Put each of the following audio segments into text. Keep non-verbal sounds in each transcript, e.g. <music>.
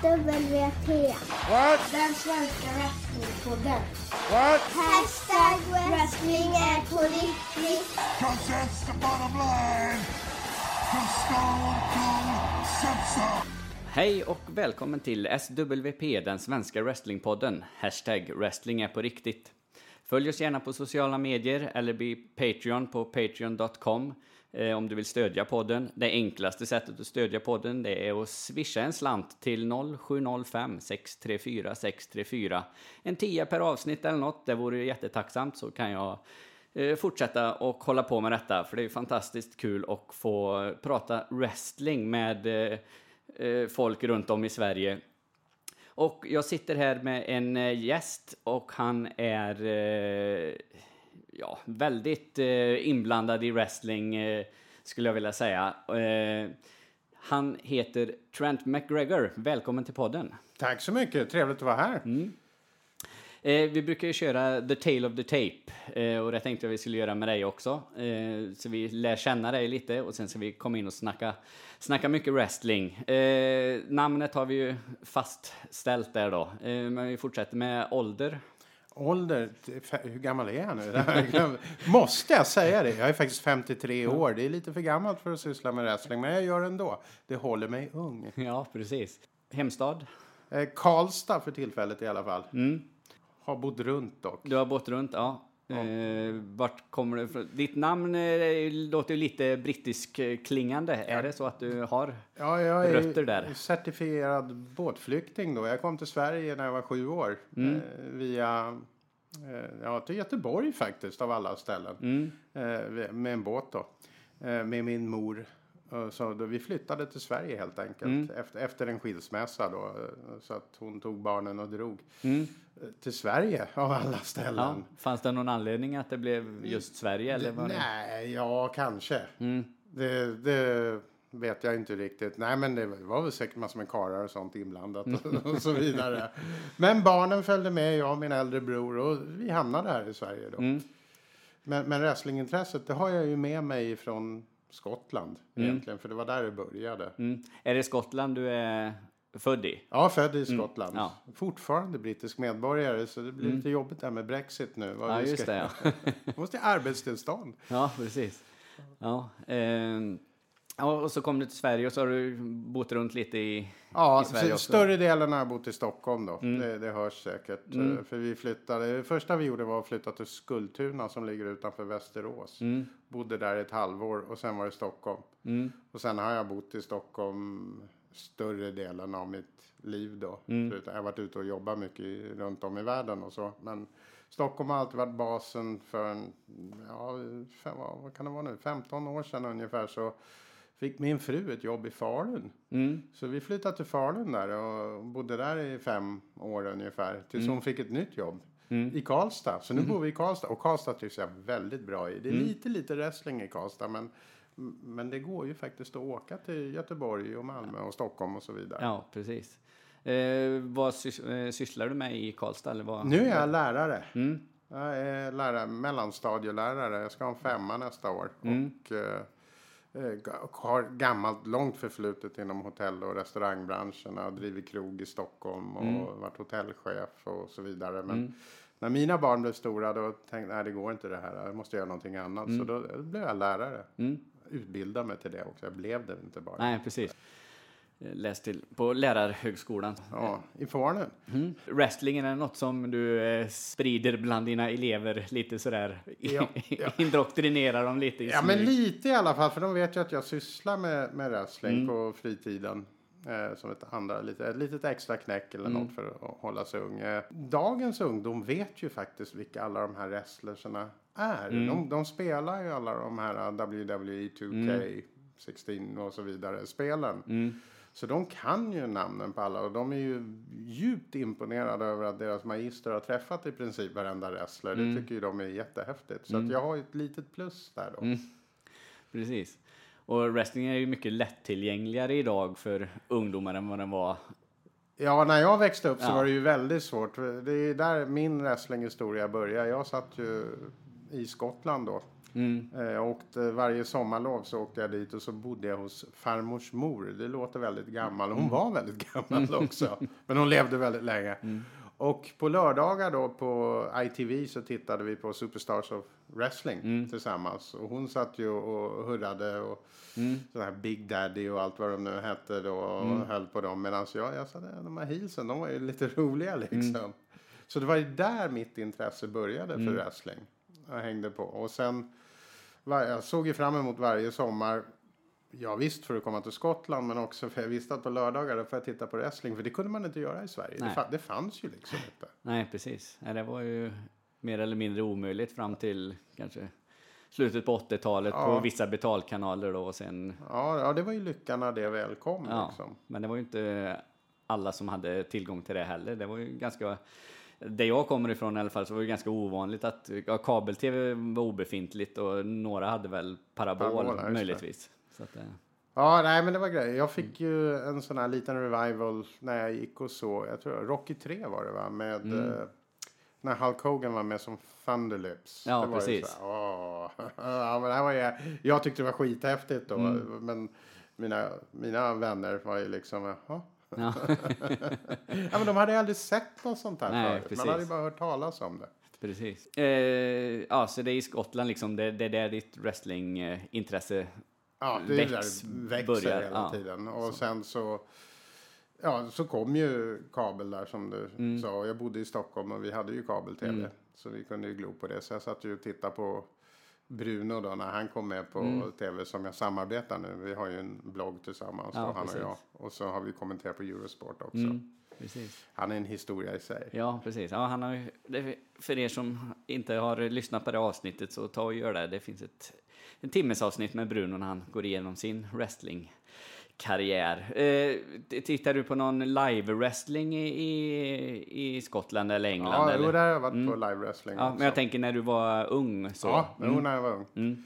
SWT. What? Den svenska wrestlingpodden. What? Hashtag wrestling är på riktigt. Cause that's the bottom line. Cause Stone Cold said. Hej och välkommen till SWP, den svenska wrestlingpodden. Hashtag wrestling är på riktigt. Följ oss gärna på sociala medier eller bli Patreon på patreon.com Eh, om du vill stödja podden. Det enklaste sättet att stödja podden det är att swisha en slant till 0705 634 634. En tia per avsnitt eller något, det vore jättetacksamt så kan jag eh, fortsätta och hålla på med detta för det är fantastiskt kul att få prata wrestling med eh, eh, folk runt om i Sverige. Och jag sitter här med en eh, gäst och han är eh, ja, väldigt eh, inblandad i wrestling eh, skulle jag vilja säga. Eh, han heter Trent McGregor. Välkommen till podden. Tack så mycket, trevligt att vara här. Eh, vi brukar ju köra The Tale of the Tape eh, och det tänkte jag vi skulle göra med dig också. Eh, så vi lär känna dig lite och sen ska vi komma in och snacka, snacka mycket wrestling. Namnet har vi ju fastställt där då, men vi fortsätter med ålder. Ålder, hur gammal är jag nu? <laughs> Måste jag säga det? Jag är faktiskt 53 år. Det är lite för gammalt för att syssla med wrestling, men jag gör det ändå. Det håller mig ung. Ja, precis. Hemstad? Eh, Karlstad för tillfället i alla fall. Mm. Har bott runt dock. Du har bott runt, ja. Eh, vart kommer du ifrån? Ditt namn eh, låter ju lite brittisk eh, klingande. Är det så att du har? Ja, jag är Rötter där. certifierad båtflykting då. Jag kom till Sverige när jag var sju år. Mm. Eh, via, eh, ja, till Göteborg faktiskt, av alla ställen. Mm. Eh, med en båt då. Med min mor. Så då vi flyttade till Sverige helt enkelt. Mm. Efter, efter en skilsmässa då. Så att hon tog barnen och drog. Mm. Till Sverige av alla Ja. ställen. Fanns det någon anledning att det blev just Sverige? Eller var det? Nej, ja kanske. Mm. Det, det vet jag inte riktigt. Nej, men det var väl säkert massor med karlar och sånt inblandat och, och <laughs> så vidare. Men barnen följde med, jag och min äldre bror och vi hamnade här i Sverige då. Mm. Men, men wrestlingintresset, det har jag ju med mig från Skottland egentligen, för det var där det började. Mm. Är det Skottland du är född i? Ja, född i Skottland. ja. Fortfarande brittisk medborgare, så det blir lite jobbigt där med Brexit nu. vad Ja, just ska- det. Ja, <laughs> måste ha arbetstillstånd. ja precis. Ja, ehm, och så kom du till Sverige och så har du bott runt lite i, Ja, i Sverige så också. större delen har jag bott i Stockholm då. Det, det hörs säkert. Mm. Eh, För vi flyttade, det första vi gjorde var att flytta till Skultuna som ligger utanför Västerås. Mm. Bodde där ett halvår och sen var det Stockholm. Mm. Och sen har jag bott i Stockholm större delen av mitt liv då. Mm. Jag har varit ute och jobbat mycket runt om i världen och så. Men Stockholm har alltid varit basen för en, ja, fem, vad kan det vara nu, 15 år sedan ungefär så fick min fru ett jobb i Falun. Mm. Så vi flyttade till Falun där och bodde där i fem år ungefär. Tills Mm. hon fick ett nytt jobb. I Karlstad. Så nu bor vi i Karlstad. Och Karlstad tycks jag väldigt bra i. Det är Mm. lite, lite wrestling i Karlstad. Men, men det går ju faktiskt att åka till Göteborg och Malmö och Stockholm och så vidare. Ja, precis. Eh, vad sys- eh, sysslar du med i Karlstad? Eller vad? Nu är jag lärare. Mm. Jag är lärare, mellanstadielärare. Jag ska ha en femma nästa år. Mm. Och eh, eh, har gammalt, långt förflutet inom hotell och restaurangbranschen. Jag har drivit krog i Stockholm och Mm. varit hotellchef och så vidare. Men när mina barn blev stora då tänkte jag, nej det går inte det här. Jag måste göra någonting annat. Så då, då blev jag lärare. Mm. Utbildade mig till det också. Jag blev det inte bara. Nej, precis. Eh, Läst till på lärarhögskolan. Ja, i Falun. Mm. Wrestlingen är något som du eh, sprider bland dina elever lite sådär. Ja, ja. <laughs> Indoktrinerar dem lite Ja, men lite i alla fall, för de vet ju att jag sysslar med, med wrestling på fritiden. Eh, som ett, andra, lite, ett litet extra knäck eller något för att hålla sig ung. Eh, dagens ungdom vet ju faktiskt vilka alla de här wrestlersarna är. De, de spelar ju alla de här eh, WWE 2K, 16 och så vidare spelen. Så de kan ju namnen på alla och de är ju djupt imponerade över att deras magister har träffat i princip varenda wrestler. Det tycker ju de är jättehäftigt. Så att jag har ju ett litet plus där då. Precis. Och wrestling är ju mycket lättillgängligare idag för ungdomar än vad den var. Ja, när jag växte upp så Ja. var det ju väldigt svårt. Det är där min wrestlinghistoria börjar. Jag satt ju i Skottland då. Eh, Jag åkte, varje sommarlov så åkte jag dit och så bodde jag hos farmors mor. Det låter väldigt gammal. Hon var väldigt gammal också. Men hon levde väldigt länge. Och på lördagar då på ITV så tittade vi på Superstars of Wrestling tillsammans. Och hon satt ju och hurrade och sån här Big Daddy och allt vad de nu hette då och höll på dem. Medan jag, jag sa "Nej, de här heelsen, de var ju lite <laughs> roliga liksom. Så det var ju där mitt intresse började för wrestling. Jag hängde på. Och sen, jag såg ju fram emot varje sommar. Ja visst för att komma till Skottland men också för jag visste att på lördagar då får jag titta på wrestling. För det kunde man inte göra i Sverige. Det, fa- det fanns ju liksom inte. Nej, precis. Det var ju mer eller mindre omöjligt fram till kanske slutet på 80-talet på Ja. vissa betalkanaler då och sen Ja, ja, det var ju lyckan när det väl kom Ja, liksom. men det var ju inte alla som hade tillgång till det heller. Det var ju ganska, där jag kommer ifrån i alla fall så var det ganska ovanligt att ja, kabel-tv var obefintligt och några hade väl parabol, Parabol, möjligtvis. Så att, eh, Ja, nej men det var grejer. Jag fick ju en sån här liten revival när jag gick och så. Jag tror Rocky 3 var det va? Med Mm. eh, när Hulk Hogan var med som Thunderlips. Ja, det precis. Här, åh. <laughs> ja, men det här var ju, jag tyckte det var skithäftigt då. Mm. Men mina, mina vänner var ju liksom, jaha. Ja. <laughs> Ja, men de hade aldrig sett något sånt här Nej, förut. precis. Man hade ju bara hört talas om det. Precis. Eh, ja, så det är i Skottland liksom, det, det är där ditt wrestlingintresse Ja, det är där växer börjar, hela ja. tiden. Och sen så, ja, så kom ju kabel där som du Mm. sa. Jag bodde i Stockholm och vi hade ju kabel-tv. Så vi kunde ju glo på det. Så jag satt ju och tittade på Bruno då när han kom med på Mm. tv som jag samarbetar nu. Vi har ju en blogg tillsammans, Ja, då, han precis. och jag. Och så har vi kommenterat på Eurosport också. Mm, precis. Han är en historia i sig. Ja, precis. Ja, han har för er som inte har lyssnat på det avsnittet så ta och gör det. Det finns ett en timmes avsnitt med Bruno när han går igenom sin wrestlingkarriär. Eh, tittar du på någon live-wrestling i, i, i Skottland eller England? Ja, eller? jo, där har jag varit på live wrestling ja, också. men jag tänker när du var ung. Så. Ja, jo, när jag var ung. Mm.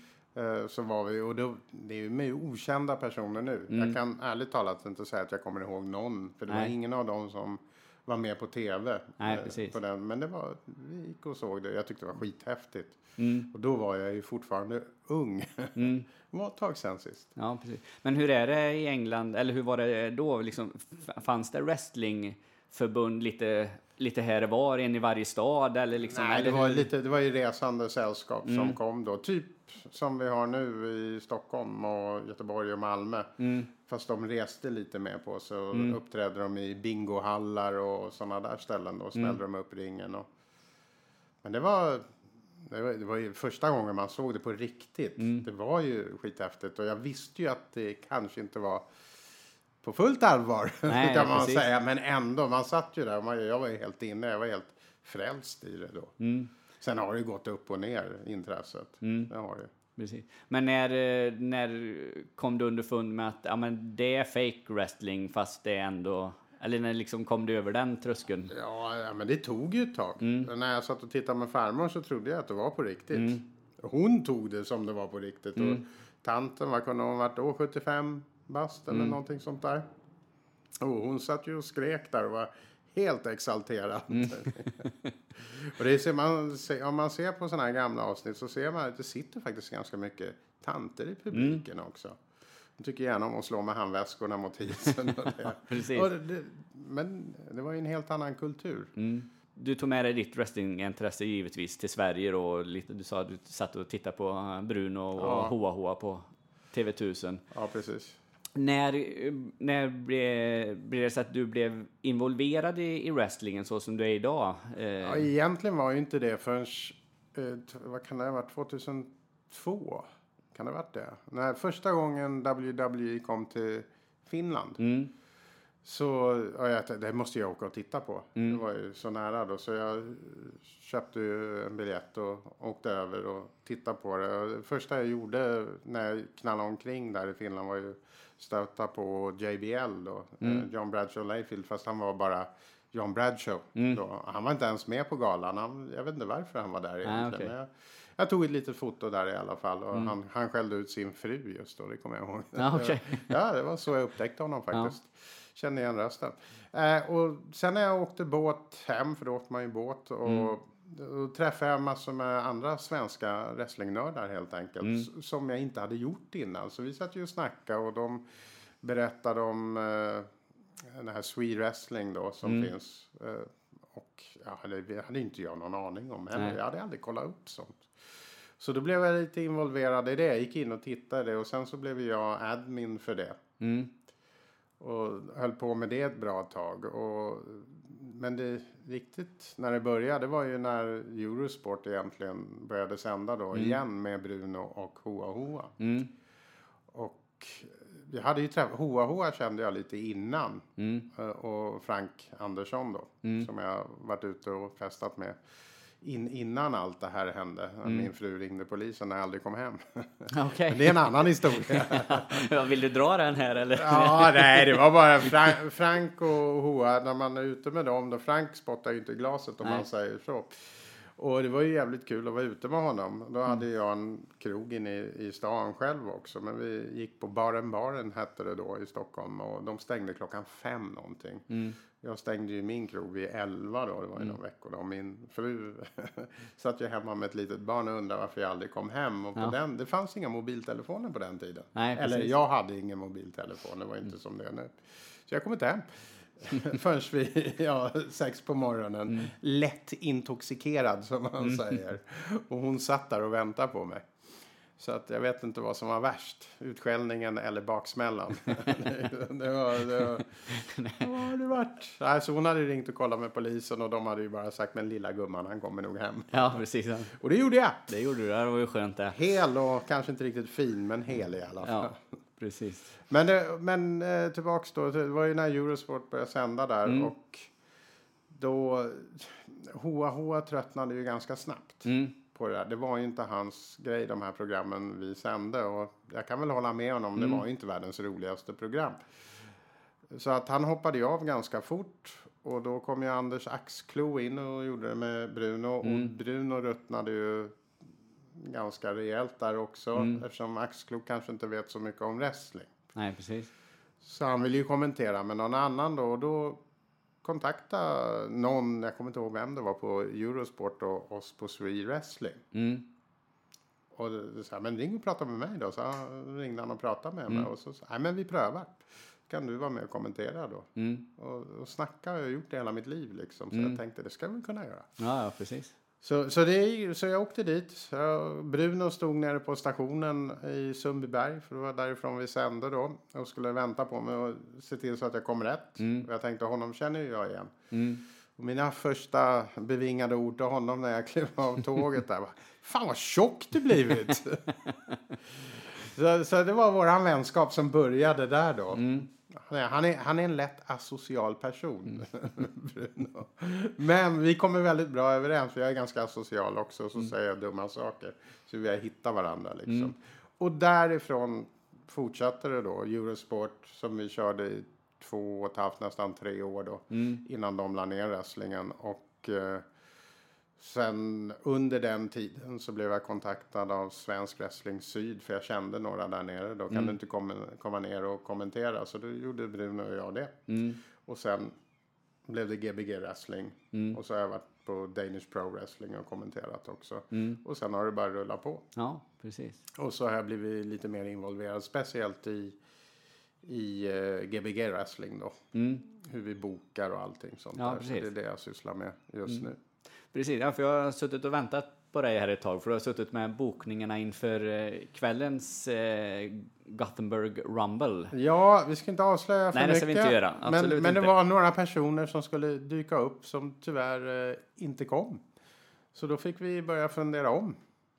Eh, Så var vi, och då, det är ju med okända personer nu. Jag kan ärligt talat inte säga att jag kommer ihåg någon. För det var Mm. Nej. ingen av dem som var med på tv. Nej, eh, precis. På den. Men det var, vi gick och såg det. Jag tyckte det var skithäftigt. Mm. Och då var jag ju fortfarande ung. Mm. <laughs> det var ett tag sen sist. Ja, precis. Men hur är det i England, eller hur var det då? Liksom, fanns det wrestlingförbund lite, lite här och var, en i varje stad? Eller liksom, Nej, det var, lite, det var ju resande sällskap Mm. som kom då. Typ som vi har nu i Stockholm och Göteborg och Malmö. Mm. Fast de reste lite med på så uppträdde de i bingohallar och sådana där ställen. Då smällde Mm. de upp ringen. Och... Men det var, det var, det var ju första gången man såg det på riktigt. Mm. Det var ju skithäftigt och jag visste ju att det kanske inte var på fullt allvar <laughs> Nej, kan man precis. säga. Men ändå, man satt ju där man, jag var ju helt inne. Jag var helt frälst i det då. Mm. Sen har det ju gått upp och ner intresset. Det har det. Precis. Men när, eh, när kom du underfund med att ja, men det är fake wrestling fast det är ändå... Eller när liksom kom du över den tröskeln? Ja, men det tog ju ett tag. Mm. När jag satt och tittade med farmor så trodde jag att det var på riktigt. Hon tog det som det var på riktigt. Mm. Och tanten, vad kunde hon varit då? 75 bast Mm. eller någonting sånt där. Och hon satt ju och skrek där och var helt exalterad. Mm. <laughs> och det ser man, om man ser på sådana här gamla avsnitt så ser man att det sitter faktiskt ganska mycket tanter i publiken Mm. också. De tycker gärna om att slå med handväskorna mot isen. Och det. <laughs> Precis. Och det, men det var ju en helt annan kultur. Mm. Du tog med dig ditt wrestlingintresse givetvis till Sverige då. du sa att du satt och tittade på Bruno och Ja. Hoa Hoa på TV1000. Ja, precis. När, när blev, blev det så att du blev involverad i, i wrestlingen så som du är idag? Eh, Ja, egentligen var ju inte det förrän, eh, vad kan det ha varit, 2002? Kan det ha varit det? När första gången WWE kom till Finland. mm, Så, ja, jag, det måste jag åka och titta på. Det var ju så nära då. Så jag köpte ju en biljett och åkte över och tittade på det. Och det första jag gjorde när jag knallade omkring där i Finland var ju stöta på JBL då. eh, John Bradshaw Layfield. Fast han var bara John Bradshaw. Då. Han var inte ens med på galan. Han, jag vet inte varför han var där egentligen. okej. Men jag, jag tog ett litet foto där i alla fall. Och han, han skällde ut sin fru just då. Det kommer jag ihåg. Ja, <laughs> okej. <laughs> Ja, det var så jag upptäckte honom faktiskt. Kände igen rösten. Eh, och sen när jag åkte båt hem, för då åkte man ju båt. Och då träffade jag massor med andra svenska wrestlingnördar helt enkelt. s- Som jag inte hade gjort innan. Så vi satt ju och snackade och de berättade om eh, den här Swede Wrestling då som finns. Eh, och ja, det det hade inte jag någon aning om heller. Jag hade aldrig kollat upp sånt. Så då blev jag lite involverad i det. Jag gick in och tittade och sen så blev jag admin för det. Mm. Och höll på med det ett bra tag. Och, men det riktigt när det började det var ju när Eurosport egentligen började sända då igen med Bruno och Hoa Hoa. Mm. Och vi hade ju träffat, Hoa Hoa kände jag lite innan. Mm. Eh, Och Frank Andersson då, som jag varit ute och festat med. In, innan allt det här hände. Min fru ringde polisen när jag aldrig kom hem. <laughs> Okej. Men det är en annan historia. <laughs> Ja, Vill du dra den här eller? Ja, nej, det var bara Frank, Frank och Hoa, när man är ute med dem, då Frank spottar ju inte glaset om Nej. man säger så. Och det var ju jävligt kul att vara ute med honom. Då Mm. hade jag en krog inne i, i stan själv också. Men vi gick på Baren Baren hette det då i Stockholm. Och de stängde klockan fem någonting. Mm. Jag stängde ju min krog vid elva då. Det var ju några veckor då. Min fru <laughs> satt ju hemma med ett litet barn och undrade varför jag aldrig kom hem. Och på Ja. den, det fanns inga mobiltelefoner på den tiden. Nej, Eller jag hade ingen mobiltelefon. Det var inte som det är nu. Så jag kom inte hem. <laughs> Förrän vid <laughs> ja, sex på morgonen. Lätt intoxikerad som man säger. Och hon satt där och väntade på mig. Så att jag vet inte vad som var värst. Utskällningen eller baksmällan. <laughs> det var... Det var ja, det vart. Nej, så hon hade ringt och kollat med polisen och de hade ju bara sagt men lilla gumman han kommer nog hem. Ja, precis. Och det gjorde jag. Det gjorde du. Det var ju skönt det. Hel och kanske inte riktigt fin men hel i alla fall. Ja, precis. Men, det, men eh, tillbaks då, det var ju när Eurosport började sända där Mm. och då Hoa tröttnade ju ganska snabbt Mm. På det där. Det var ju inte hans grej de här programmen vi sände och jag kan väl hålla med honom, Mm. det var ju inte världens roligaste program. Så att han hoppade ju av ganska fort och då kom ju Anders Axklo in och gjorde det med Bruno och Mm. Bruno ruttnade ju ganska rejält där också Mm. eftersom Axklo kanske inte vet så mycket om wrestling. Nej, precis. Så han ville ju kommentera med någon annan då. Och då kontaktade någon, jag kommer inte ihåg vem det var, på Eurosport och oss på Swede Wrestling. Mm. Och det sa, men ring och prata med mig då. Så han ringde han och pratade med Mm. mig. Och så sa nej men vi prövar. Kan du vara med och kommentera då? Mm. Och, och snacka har jag gjort det hela mitt liv liksom. Så Mm. jag tänkte det ska vi kunna göra. Ja, ja, precis. Så, så, det, så jag åkte dit. Bruno stod nere på stationen i Sundbyberg. För det var därifrån vi sände då. Och skulle vänta på mig och se till så att jag kom rätt. Mm. Jag tänkte honom känner ju jag igen. Mm. Och mina första bevingade ord till honom när jag klev av tåget där var Fan vad tjock du blivit! <laughs> så, så det var våran vänskap som började där då. Mm. Han, är, han, är, en lätt asocial person, <laughs> Bruno. Men vi kommer väldigt bra överens. för Jag är ganska asocial också, så säger jag dumma saker. Så vi har hittat varandra liksom. Och därifrån fortsatte det då. Eurosport som vi körde i två och ett halvt, nästan tre år då. Mm. Innan de la ner wrestlingen. Och eh, sen under den tiden så blev jag kontaktad av Svensk Wrestling Syd. För jag kände några där nere. Då kan Mm. du inte komma, komma ner och kommentera. Så då gjorde Bruno och jag det. Mm. Och sen blev det Gbg Wrestling. Mm. Och så har jag varit på Danish Pro Wrestling och kommenterat också. Mm. Och sen har det bara rullat på. Ja, precis. Och så har jag blivit lite mer involverad, speciellt i, i uh, Gbg Wrestling då. Mm. Hur vi bokar och allting sånt Ja, där. Så precis. Mm. det är det jag sysslar med just nu. Precis, ja, för jag har suttit och väntat på dig här ett tag, för du har suttit med bokningarna inför eh, kvällens eh, Gothenburg Rumble. Ja, vi ska inte avslöja för Nej, det mycket. ska vi inte göra. men, Absolut men det inte. var några personer som skulle dyka upp som tyvärr eh, inte kom. Så då fick vi börja fundera om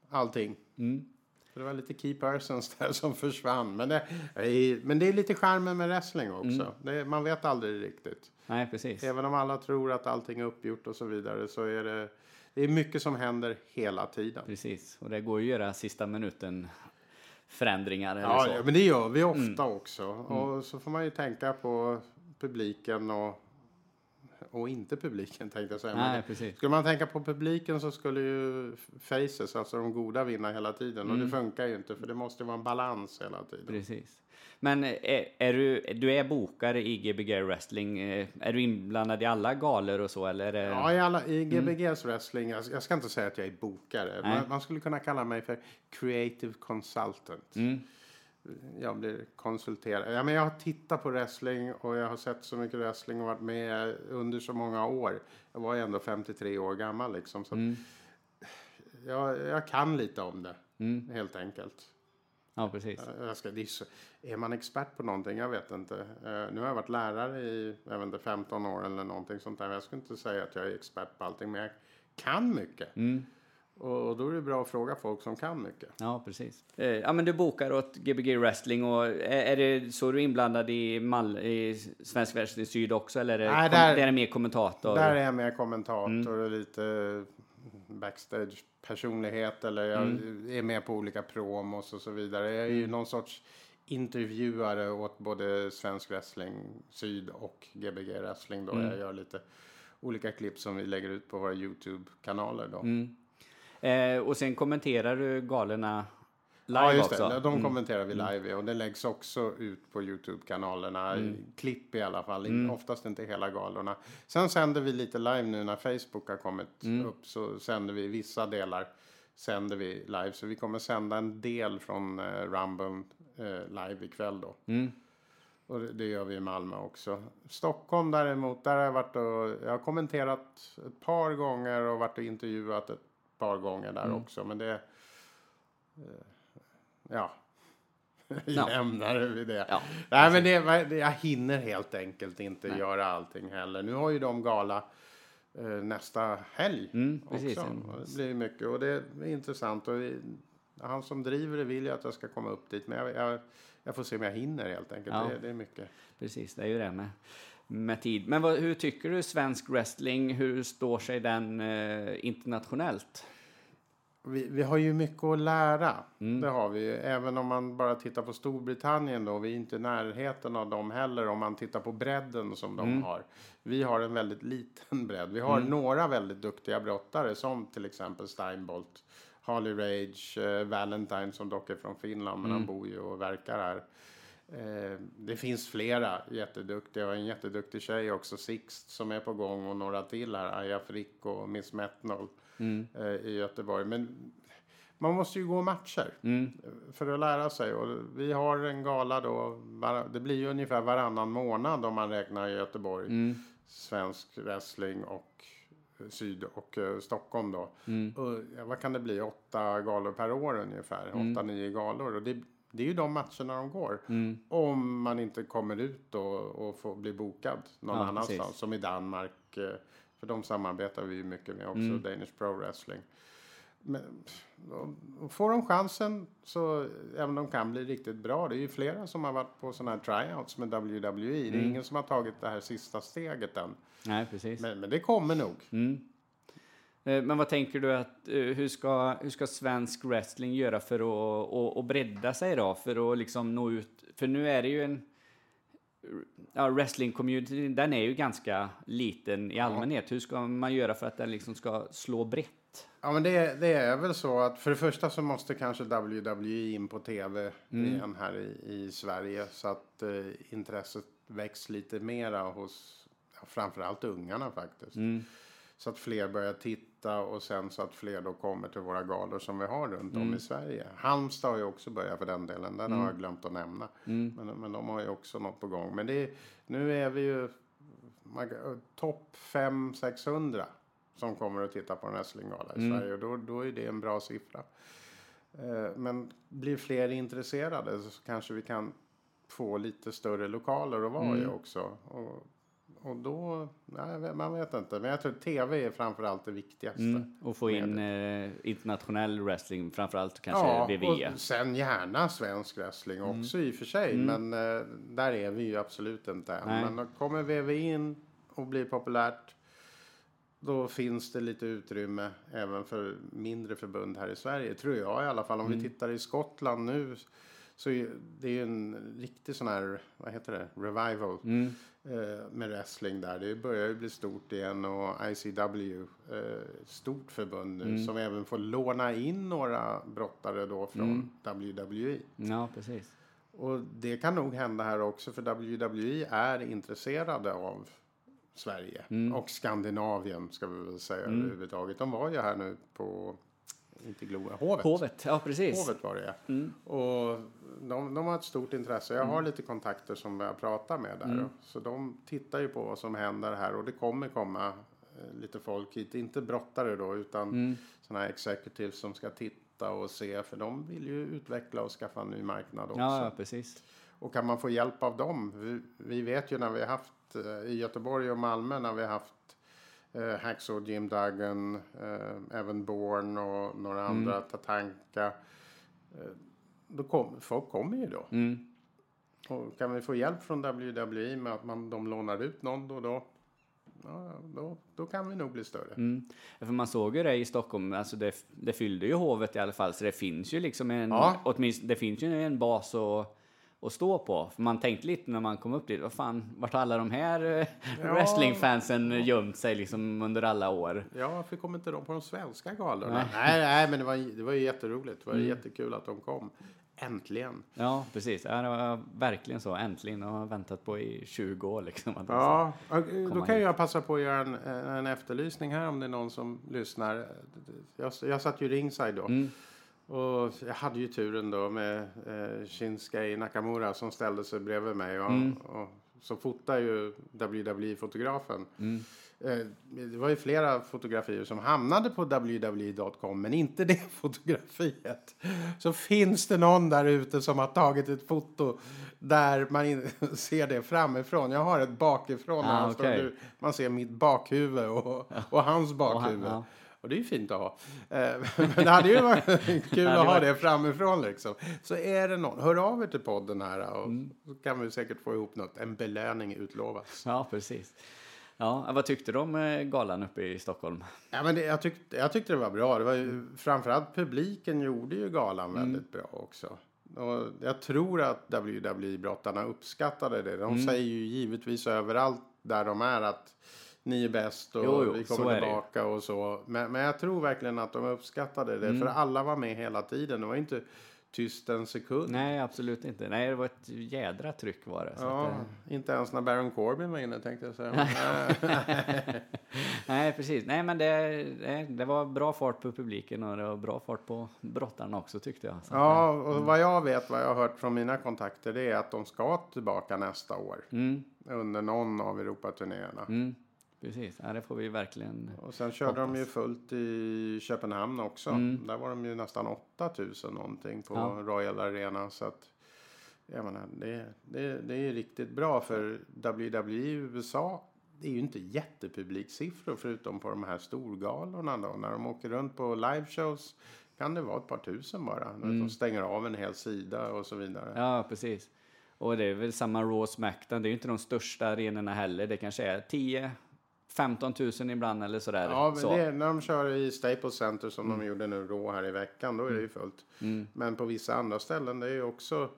allting. Mm. För det var lite key persons <laughs> där som försvann. Men det, eh, men det är lite charmen med wrestling också. Mm. Det, man vet aldrig riktigt. Nej, precis. Även om alla tror att allting är uppgjort och så vidare så är det, det är mycket som händer hela tiden. Precis, och det går ju att göra sista minuten förändringar eller Ja, så. ja, men det gör vi ofta Mm. också. Och så får man ju tänka på publiken och och inte publiken tänkte jag säga. Nej, precis. Skulle man tänka på publiken så skulle ju faces, alltså de goda, vinna hela tiden. Och det funkar ju inte för det måste vara en balans hela tiden. Precis. Men är, är du, du är bokare i Gbg Wrestling. eh, Är du inblandad i alla galor och så eller? Ja, i, alla, i GBGs wrestling, jag, jag ska inte säga att jag är bokare. Man, man skulle kunna kalla mig för creative consultant. Jag blir konsulterad. Ja, men jag har tittat på wrestling och jag har sett så mycket wrestling och varit med under så många år. Jag var ju ändå 53 år gammal liksom. Så att jag, jag kan lite om det, helt enkelt. Ja, precis. Jag ska, är, så, är man expert på någonting? Jag vet inte. Eh, nu har jag varit lärare i jag vet inte, 15 år eller någonting sånt där. Jag skulle inte säga att jag är expert på allting, men jag kan mycket. Och, och då är det bra att fråga folk som kan mycket. Ja, precis. Eh, Ja, men du bokar åt Gbg Wrestling och är, är det så du är inblandad i, Mal, i Svensk Wrestling Syd också eller är det, Nej, där- det är mer kommentator? Där är jag med kommentator och lite backstage personlighet eller jag är med på olika promos och så vidare. Jag är ju någon sorts intervjuare åt både Svensk Wrestling Syd och Gbg Wrestling då. Jag gör lite olika klipp som vi lägger ut på våra Youtube-kanaler då. Eh, och sen kommenterar du galorna live Ja, just också? Mm. det. De kommenterar vi live och det läggs också ut på Youtube-kanalerna. Mm. Klipp i alla fall, oftast inte hela galorna. Sen sänder vi lite live nu när Facebook har kommit Mm. upp så sänder vi vissa delar sänder vi live. Så vi kommer sända en del från eh, Rumble eh, live ikväll då. Mm. Och det, det gör vi i Malmö också. Stockholm däremot, där har jag varit och jag har kommenterat ett par gånger och varit och intervjuat ett par gånger där Mm. också. Men det... Eh, ja. <laughs> Vi Ja. vid det. Ja, Nej, men det, jag hinner helt enkelt inte göra allting heller. Nu har ju de gala eh, nästa helg Mm, precis. också. Och Det blir mycket och det är intressant. Och han som driver det vill ju att jag ska komma upp dit. Men jag, jag, jag får se om jag hinner helt enkelt. Ja. Det, det är mycket. Precis, det är ju det med, med tid. Men vad, hur tycker du svensk wrestling, hur står sig den eh, internationellt? Vi, vi har ju mycket att lära. Det har vi. Även om man bara tittar på Storbritannien då. Vi är inte i närheten av dem heller om man tittar på bredden som de har. Vi har en väldigt liten bredd. Vi har några väldigt duktiga brottare som till exempel Steinbolt, Harley Rage, eh, Valentine som dock är från Finland men han bor ju och verkar här. Eh, det finns flera jätteduktiga och en jätteduktig tjej också, Sixt, som är på gång och några till här, Aja Frick och Miss Metnol eh, i Göteborg. Men man måste ju gå matcher eh, för att lära sig. Och vi har en gala då, det blir ju ungefär varannan månad om man räknar i Göteborg. Svensk wrestling och eh, Syd och eh, Stockholm då. Och, ja, vad kan det bli? Åtta galor per år ungefär. Åtta, nio galor. Och det, det är ju de matcherna de går. Om man inte kommer ut och, och får bli bokad någon Ja, annanstans. precis. Som i Danmark. För de samarbetar vi ju mycket med också. Mm. Danish Pro Wrestling. Men och får de chansen så, även om de kan bli riktigt bra. Det är ju flera som har varit på sådana här tryouts med WWE. Det är Mm. ingen som har tagit det här sista steget än. Nej, precis. Men, men det kommer nog. Eh, Men vad tänker du att, eh, hur ska, hur ska svensk wrestling göra för att, att, att bredda sig då? För att liksom nå ut, för nu är det ju en, ja, wrestling-community, den är ju ganska liten i allmänhet. Hur ska man göra för att den liksom ska slå brett? Ja, men det, det är väl så att för det första så måste kanske WWE in på tv igen här i, i Sverige så att eh, intresset väcks lite mera hos ja, framförallt ungarna faktiskt. Så att fler börjar titta och sen så att fler då kommer till våra galor som vi har runt om i Sverige. Halmstad har ju också börjat för den delen, den har jag glömt att nämna. Men, men de har ju också något på gång. Men det är, nu är vi ju topp 500-600 som kommer att titta på en wrestlinggala i Sverige. Och då, då är det en bra siffra. Eh, Men blir fler intresserade så kanske vi kan få lite större lokaler att vara i också. Och, och då, nej, man vet inte. Men jag tror tv är framförallt det viktigaste. Mm. Och få in eh, internationell wrestling, framförallt kanske Ja, WWE. och sen gärna svensk wrestling också i och för sig. Men eh, där är vi ju absolut inte än. Nej. Men kommer VV in och blir populärt. Då finns det lite utrymme även för mindre förbund här i Sverige. Tror jag i alla fall. Om vi tittar i Skottland nu. Så det är ju en riktig sån här, vad heter det, revival. eh, med wrestling där. Det börjar ju bli stort igen och ICW, eh, stort förbund nu som även får låna in några brottare då från WWE. Ja, precis. Och det kan nog hända här också för WWE är intresserade av Sverige och Skandinavien ska vi väl säga överhuvudtaget. De var ju här nu på, inte Globen, Hovet. Hovet, ja precis. Hovet var det ja. Och de, de har ett stort intresse. Jag har lite kontakter som jag pratar med där. Så de tittar ju på vad som händer här och det kommer komma eh, lite folk hit. Inte brottare då utan mm. sådana här executives som ska titta och se. För de vill ju utveckla och skaffa en ny marknad också. Ja, ja, precis. Och kan man få hjälp av dem? Vi, vi vet ju när vi har haft eh, i Göteborg och Malmö när vi har haft eh, Hacksaw Jim Duggan, eh, även Bourne och några andra, Tatanka. Eh, då kom, folk kommer ju då. Mm. Och kan vi få hjälp från WWE med att man, de lånar ut någon då och då, ja, då, då kan vi nog bli större. Mm. För man såg ju det i Stockholm, alltså det, det fyllde ju hovet i alla fall, så det finns ju liksom en, Ja. åtminstone, det finns ju en bas att, att stå på. För man tänkte lite när man kom upp dit, vad fan, vart har alla de här eh, Ja. wrestlingfansen gömt sig liksom under alla år? Ja, varför kommer inte de på de svenska galorna? Nej, nej, men det var, det var ju jätteroligt. Det var jättekul att de kom. Äntligen. Ja, precis. Ja, det var verkligen så. Äntligen. Jag har väntat på i 20 år liksom. Att Ja, och, eh, då kan hit. jag passa på att göra en, en efterlysning här om det är någon som lyssnar. Jag, jag satt ju ringside då. Mm. Och jag hade ju turen då med eh, Shinsuke Nakamura som ställde sig bredvid mig. Och, Mm. och så fotar ju WWE-fotografen. Mm. Eh, det var ju flera fotografier som hamnade på www.com men inte det <laughs> fotografiet. Så finns det någon där ute som har tagit ett foto där man in, <laughs> ser det framifrån. Jag har ett bakifrån. Ah, han står okej. nu. Man ser mitt bakhuvud och, och hans bakhuvud. ja. Och det är ju fint att ha. Eh, <laughs> Men det hade ju varit <laughs> kul att ha det framifrån liksom. Så är det någon, hör av er till podden här och Mm. så kan vi säkert få ihop något. En belöning utlovas. Ja, precis. Ja, vad tyckte du om eh, galan uppe i Stockholm? Ja, men det, jag, tyckte, jag tyckte det var bra. Det var ju, framförallt publiken gjorde ju galan Mm. väldigt bra också. Och jag tror att WWE-brottarna uppskattade det. De Mm. säger ju givetvis överallt där de är att ni är bäst och Jo, jo, vi kommer det tillbaka och så. Men, men jag tror verkligen att de uppskattade det. Mm. För alla var med hela tiden. Det var inte tyst en sekund. Nej, absolut inte. Nej, det var ett jädra tryck var det. Ja, att, eh, inte ens när Baron Corbin var inne tänkte jag säga. <laughs> Nej. precis. Nej, men det, det, det var bra fart på publiken och det var bra fart på brottarna också tyckte jag. Så Ja, och vad jag vet, vad jag har hört från mina kontakter, det är att de ska tillbaka nästa år. Mm, Under någon av Europaturnéerna. mm, precis. Ja, det får vi verkligen... Och sen körde de ju fullt i Köpenhamn också. Mm. Där var de ju nästan 8000 någonting på Ja. Royal Arena. Så att, jag menar, det, det, det är ju riktigt bra för WWE i USA. Det är ju inte jättepubliksiffror förutom på de här storgalorna då. När de åker runt på liveshows kan det vara ett par tusen bara. Mm. De stänger av en hel sida och så vidare. Ja, precis. Och det är väl samma Raw Smackdown. Det är ju inte de största arenorna heller. Det kanske är 10 15 000 ibland eller sådär. Ja, men så. Mm. det, när de kör i Staples Center som de gjorde nu då här i veckan, då är det ju fullt. Men på vissa andra ställen, det är ju också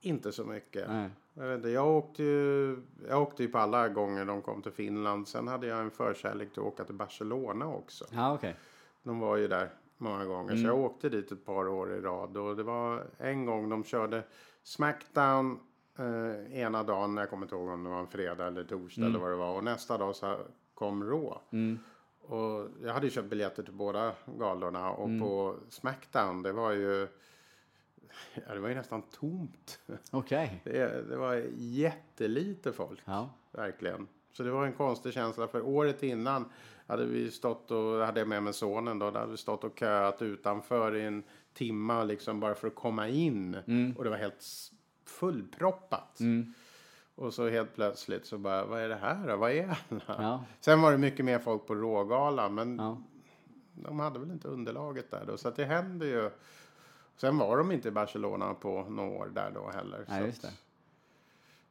inte så mycket. Nej. Jag, inte, jag, åkte ju, jag åkte ju på alla gånger de kom till Finland. Sen hade jag en förkärlek till att åka till Barcelona också. Ja, okej. De var ju där många gånger. Så jag åkte dit ett par år i rad. Och det var en gång de körde Smackdown eh, ena dagen. Jag kommer inte ihåg om det var en fredag eller torsdag eller vad det var. Och nästa dag så kom Raw. Och jag hade ju köpt biljetter till båda galorna. Och på Smackdown, det var ju... Ja, det var ju nästan tomt. Okej. <laughs> Det, det var jättelite folk. Ja. Verkligen. Så det var en konstig känsla. För året innan hade vi stått och hade jag med mig sonen då. Hade vi stått och köat utanför i en timma liksom bara för att komma in. Och det var helt fullproppat. Och så helt plötsligt så bara, vad är det här då? Vad är alla? Ja. Sen var det mycket mer folk på rågalan. Men Ja. de hade väl inte underlaget där då. Så att det händer ju. Sen var de inte i Barcelona på några år där då heller. Nej, så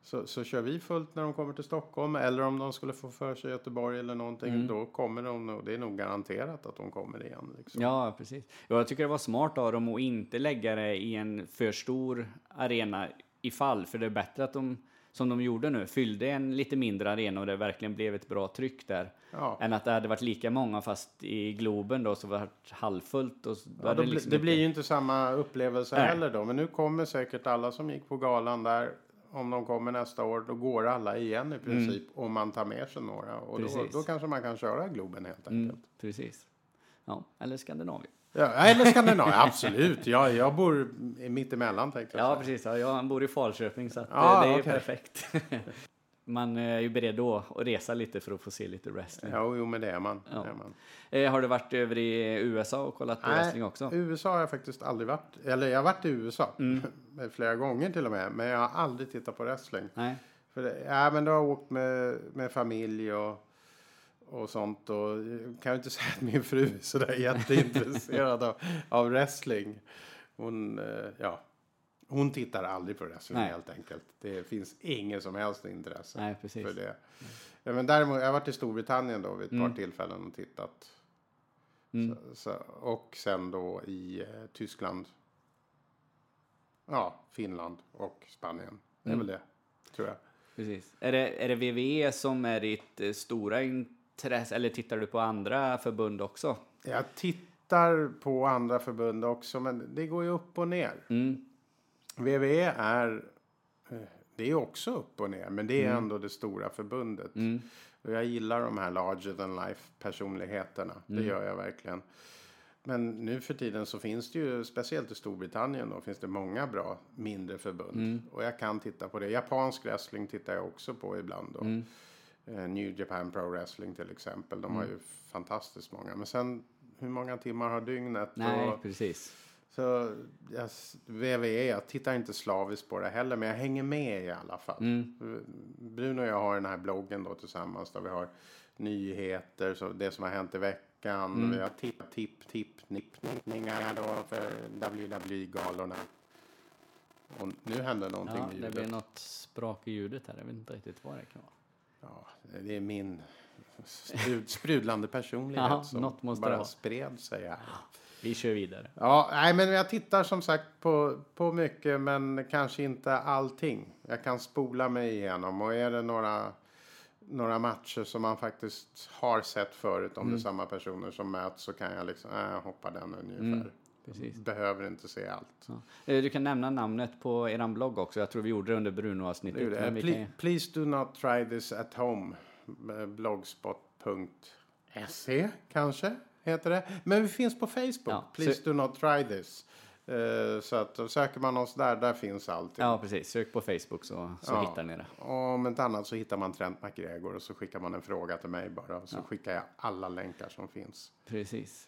så, så kör vi fullt när de kommer till Stockholm. Eller om de skulle få för sig Göteborg eller någonting. Mm. Då kommer de nog. Det är nog garanterat att de kommer igen. Liksom. Ja, precis. Ja, Jag tycker det var smart av dem att inte lägga det i en för stor arena ifall. För det är bättre att de som de gjorde nu, fyllde en lite mindre arena och det verkligen blev ett bra tryck där. Ja. Än att det hade varit lika många fast i Globen då så var det halvfullt. Och Ja, bli- liksom det inte- blir ju inte samma upplevelse Nej. heller då. Men nu kommer säkert alla som gick på galan där. Om de kommer nästa år, då går alla igen i princip. Om man tar med sig några. Och då, Mm. Då kanske man kan köra Globen helt enkelt. Mm, precis. Ja, eller Skandinavien. Ja, eller Skandinavien, absolut. Ja, jag bor mitt emellan tänkte jag Ja, precis. Ja, jag bor i Falköping så att, Ja, eh, det är okej. perfekt. <laughs> Man är ju beredd då att resa lite för att få se lite wrestling. Ja, jo, men det är man. Ja. Det är man. Eh, Har du varit över i USA och kollat på wrestling också? USA har jag faktiskt aldrig varit. Eller jag har varit i USA. Mm. <laughs> Flera gånger till och med. Men jag har aldrig tittat på wrestling. Nej. För det, ja, men då har jag åkt med, med familj och, och sånt. Och jag kan ju inte säga att min fru är sådär jätteintresserad av, av wrestling. Hon, eh, ja, hon tittar aldrig på wrestling Nej. helt enkelt. Det finns ingen som helst intresse Nej, för det. Ja, men däremot, jag har varit i Storbritannien då vid ett Mm. par tillfällen och tittat. Mm. Så, så, och sen då i eh, Tyskland. Ja, Finland och Spanien. Det är Mm. väl det, tror jag. Precis. Är det, är det WWE som är ditt eh, stora intresse, eller tittar du på andra förbund också? Jag tittar på andra förbund också, men det går ju upp och ner. Mm. WWE är, eh, det är också upp och ner, men det är ändå det stora förbundet. Mm. Och jag gillar de här larger than life personligheterna. Det gör jag verkligen. Men nu för tiden så finns det ju, speciellt i Storbritannien då, finns det många bra mindre förbund. Och jag kan titta på det. Japansk wrestling tittar jag också på ibland då. Eh, New Japan Pro Wrestling till exempel. De har ju fantastiskt många. Men sen, hur många timmar har dygnet? Nej, Och, precis. så jag, WWE, jag tittar inte slaviskt på det heller, men jag hänger med i alla fall. Mm. Bruno och jag har den här bloggen då tillsammans där vi har nyheter, så det som har hänt i veckan. Mm. Vi har tipp, tipp, tipp, nipp, nippningar då för WWE-galorna. Och nu händer någonting Ja, med det ljudet. blir något sprak i ljudet här. Jag vet inte riktigt vad det kan vara. Ja, det är min sprud, sprudlande personlighet Ja, som något måste bara vara. spred sig här. Vi kör vidare. Ja, nej, men jag tittar som sagt på, på mycket, men kanske inte allting. Jag kan spola mig igenom och är det några, några matcher som man faktiskt har sett förut, om det är samma personer som möts, så kan jag liksom, äh, hoppa den ungefär. Precis. Behöver inte se allt. Ja. Eh, Du kan nämna namnet på er blogg också. Jag tror vi gjorde det under Bruno-avsnittet. Det det. men vi Ple- kan Please do not try this at home. Eh, Blogspot.se kanske heter det. Men vi finns på Facebook. Ja, Please så- do not try this. Eh, så att söker man oss där, där finns allting. Ja, precis. Sök på Facebook så, så Ja. hittar ni det. Och Om inte annat så hittar man Trent McGregor och så skickar man en fråga till mig bara. Och så skickar jag alla länkar som finns. Precis.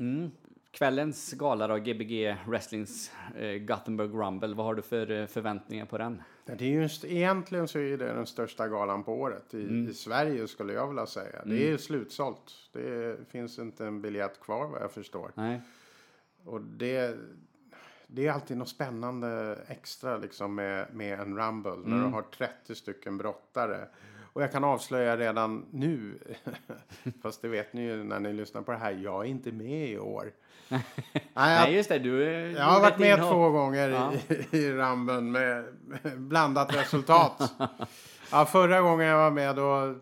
Mm. Kvällens gala då, Gbg Wrestlings eh, Gothenburg Rumble. Vad har du för eh, förväntningar på den? Ja, Det är ju, st- egentligen så är det den största galan på året i, Mm. i Sverige skulle jag vilja säga. Det är slutsålt. Det finns inte en biljett kvar vad jag förstår. Nej. Och det, det är alltid något spännande extra liksom med, med en Rumble. När Mm. du har 30 stycken brottare. Och jag kan avslöja redan nu, <laughs> fast det vet ni ju när ni lyssnar på det här, jag är inte med i år. <laughs> Nej, jag, Nej, just det. Du, jag har gjorde varit med inhopp. två gånger Ja. <laughs> i, i Rumble med blandat resultat. Ja, förra gången jag var med då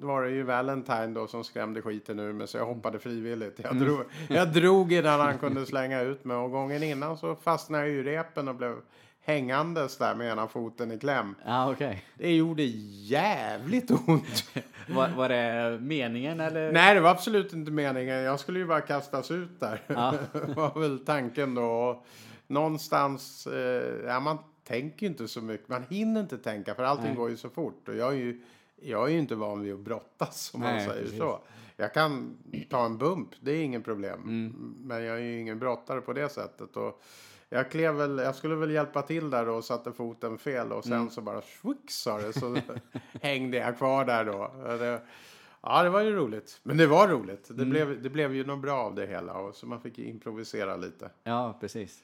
var det ju Valentine då som skrämde skiten ur mig så jag hoppade frivilligt. Jag drog, jag drog innan han kunde slänga ut mig och gången innan så fastnade jag i repen och blev hängandes där med ena foten i kläm. Ja, okej. Det gjorde jävligt ont. <laughs> Var, var det meningen eller? Nej, det var absolut inte meningen. Jag skulle ju bara kastas ut där. Ja. <laughs> var väl tanken då. Någonstans, eh, ja, man tänker ju inte så mycket. Man hinner inte tänka för allting Nej. går ju så fort. Och jag är ju, jag är ju inte van vid att brottas om man Nej, säger precis. så. Jag kan ta en bump, det är ingen problem. Mm. Men jag är ju ingen brottare på det sättet. Och jag, klev väl, jag skulle väl hjälpa till där då och satte foten fel och sen Mm. så bara svux sa det så <laughs> hängde jag kvar där då. Det, ja, det var ju roligt. Men det var roligt. Mm. Det, blev, det blev ju något bra av det hela och så man fick improvisera lite. Ja, precis.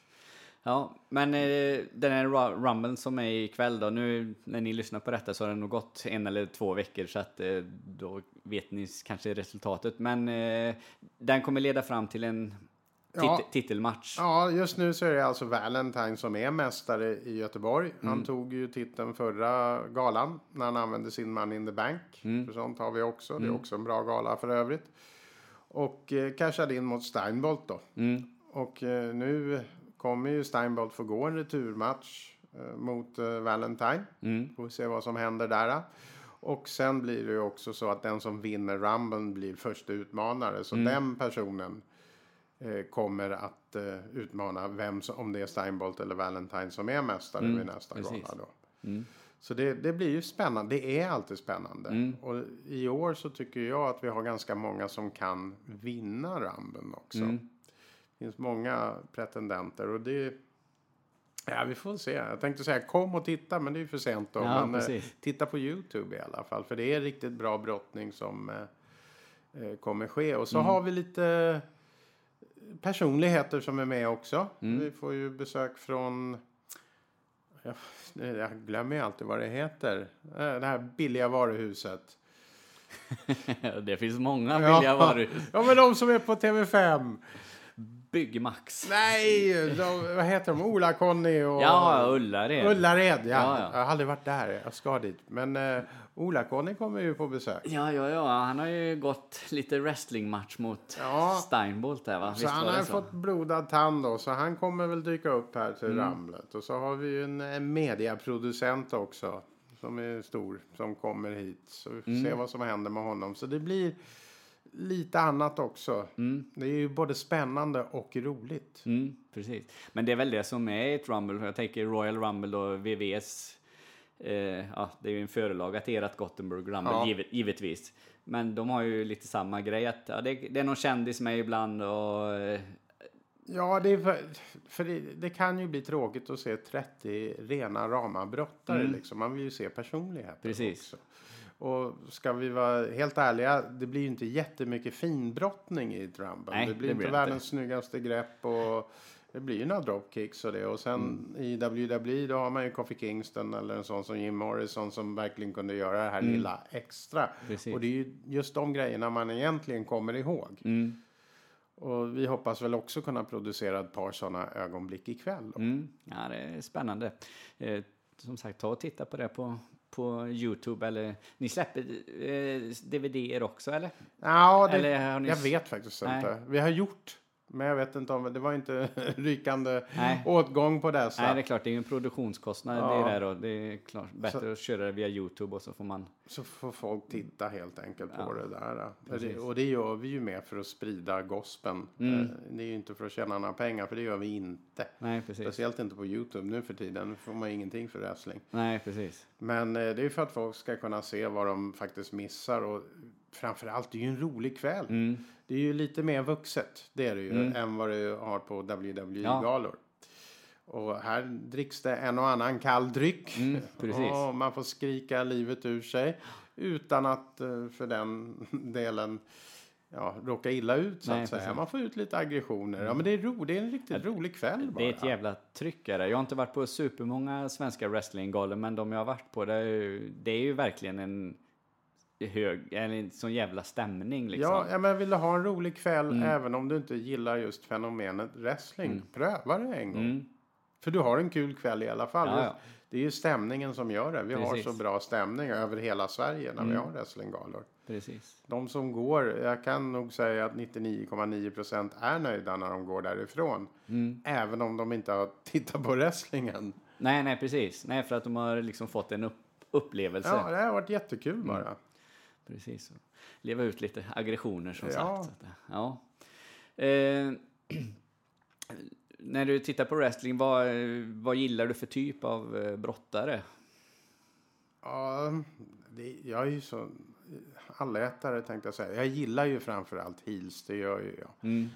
Ja, men eh, den här Ru- Rumble som är ikväll då, nu när ni lyssnar på detta så har det nog gått en eller två veckor så att eh, då vet ni kanske resultatet. Men eh, den kommer leda fram till en Ja. tit- titelmatch. Ja, just nu så är det alltså Valentine som är mästare i Göteborg. Han tog ju titeln förra galan när han använde sin Money in the Bank. För sånt har vi också. Det är också en bra gala för övrigt. Och eh, cashade in mot Steinbolt då. Och eh, nu kommer ju Steinbolt få gå en returmatch eh, mot eh, Valentine. Får vi se vad som händer där. Och sen blir det ju också så att den som vinner Rumble blir första utmanare. Så den personen kommer att eh, utmana vem som, om det är Steinbolt eller Valentine som är mästare vid nästa precis. gala då. Så det, det blir ju spännande. Det är alltid spännande. Och i år så tycker jag att vi har ganska många som kan vinna Rumble också. Det finns många pretendenter och det Ja, vi får se. Jag tänkte säga kom och titta, men det är för sent då. Ja, men eh, titta på Youtube i alla fall, för det är riktigt bra brottning som eh, eh, kommer ske. Och så Mm. har vi lite personligheter som är med också. Mm. Vi får ju besök från jag, jag glömmer ju alltid vad det heter. Eh, Det här billiga varuhuset. <laughs> det finns många billiga varuhus. ja, men de som är på TV5. Byggmax. Nej, de, vad heter de? Ola-Conny och... Ja, Ullared. Ullared, ja. Ja, ja. Jag har aldrig varit där. Jag ska dit. Men uh, Ola-Conny kommer ju på besök. Ja, ja, ja. Han har ju gått lite wrestlingmatch mot Ja. Steinbolt där, va? Så Visst han har så? fått blodad tand då, så han kommer väl dyka upp här till Mm. Ramlet. Och så har vi ju en, en mediaproducent också, som är stor, som kommer hit. Så vi får Mm. se vad som händer med honom. Så det blir lite annat också. Det är ju både spännande och roligt. Mm, precis. Men det är väl det som är ett Rumble. Jag tänker Royal Rumble och VVS. Eh, ja, det är ju en förelaga till ert Gothenburg Rumble, Ja. givet, givetvis. Men de har ju lite samma grej. Att, ja, det, det är någon kändis med ibland och... Eh, Ja, det, är för, för det, det kan ju bli tråkigt att se 30 rena rama brottare. Liksom. Man vill ju se personligheter Mm. Precis. också. Och ska vi vara helt ärliga, det blir ju inte jättemycket finbrottning i. Nej, det blir det inte blir världens snyggaste grepp och det blir ju några dropkicks och det. Och sen Mm. i WWE då har man ju Kofi Kingston eller en sån som Jim Morrison som verkligen kunde göra det här lilla extra. Mm. Precis. Och det är ju just de grejerna man egentligen kommer ihåg. mm, Och vi hoppas väl också kunna producera ett par sådana ögonblick ikväll. Då. mm, ja, det är spännande. Eh, som sagt, ta och titta på det på, på Youtube. Eller, ni släpper eh, DVD-er också, eller? Ja, det, Eller har ni- jag vet faktiskt Nej. inte. Vi har gjort, men jag vet inte om det var inte <laughs> rykande Nej. åtgång på dessa. Nej, det är klart, det är ju en produktionskostnad Ja. det där och det är klart bättre att köra det via Youtube och så får man... Så får folk titta helt enkelt på Ja, det där. Och precis. det, och det gör vi ju med för att sprida gospeln. Mm. Eh, Det är ju inte för att tjäna några pengar, för det gör vi inte. Nej, precis. Speciellt inte på Youtube nu för tiden. Nu får man ingenting för wrestling. Nej, precis. Men eh, det är ju för att folk ska kunna se vad de faktiskt missar. Och framförallt, det är ju en rolig kväll. Mm. Det är ju lite mer vuxet, det är det ju, än vad det har på WWE-galor. Och här dricks det en och annan kall dryck. Mm. <laughs> Och man får skrika livet ur sig utan att eh, för den <laughs> delen ja, råka illa ut så Nej, att säga. precis. Man får ut lite aggressioner. Ja, men det är, ro, det är en riktigt rolig kväll bara. Det är ett jävla tryckare. Jag har inte varit på supermånga svenska wrestlinggalor, men de jag har varit på, det är ju, det är ju verkligen en hög, eller en sån jävla stämning liksom. Ja, ja, men vill du ha en rolig kväll även om du inte gillar just fenomenet wrestling, pröva det en gång. Mm. För du har en kul kväll i alla fall. Ja, ja. Det är ju stämningen som gör det. Vi Precis. Mm. har så bra stämning över hela Sverige när vi har wrestlinggalor. Precis. De som går, jag kan nog säga att 99,9 procent är nöjda när de går därifrån. Mm. Även om de inte har <laughs> tittat på wrestlingen. Nej, nej, precis. Nej, för att de har liksom fått en upp, upplevelse. Ja, det har varit jättekul Mm. bara. Precis. Leva ut lite aggressioner som Ja. sagt. Ja. Eh, <clears throat> när du tittar på wrestling, vad, vad gillar du för typ av eh, brottare? Ja, det, jag är ju så allätare tänkte jag säga. Jag gillar ju framförallt heels, det gör ju jag. Mm.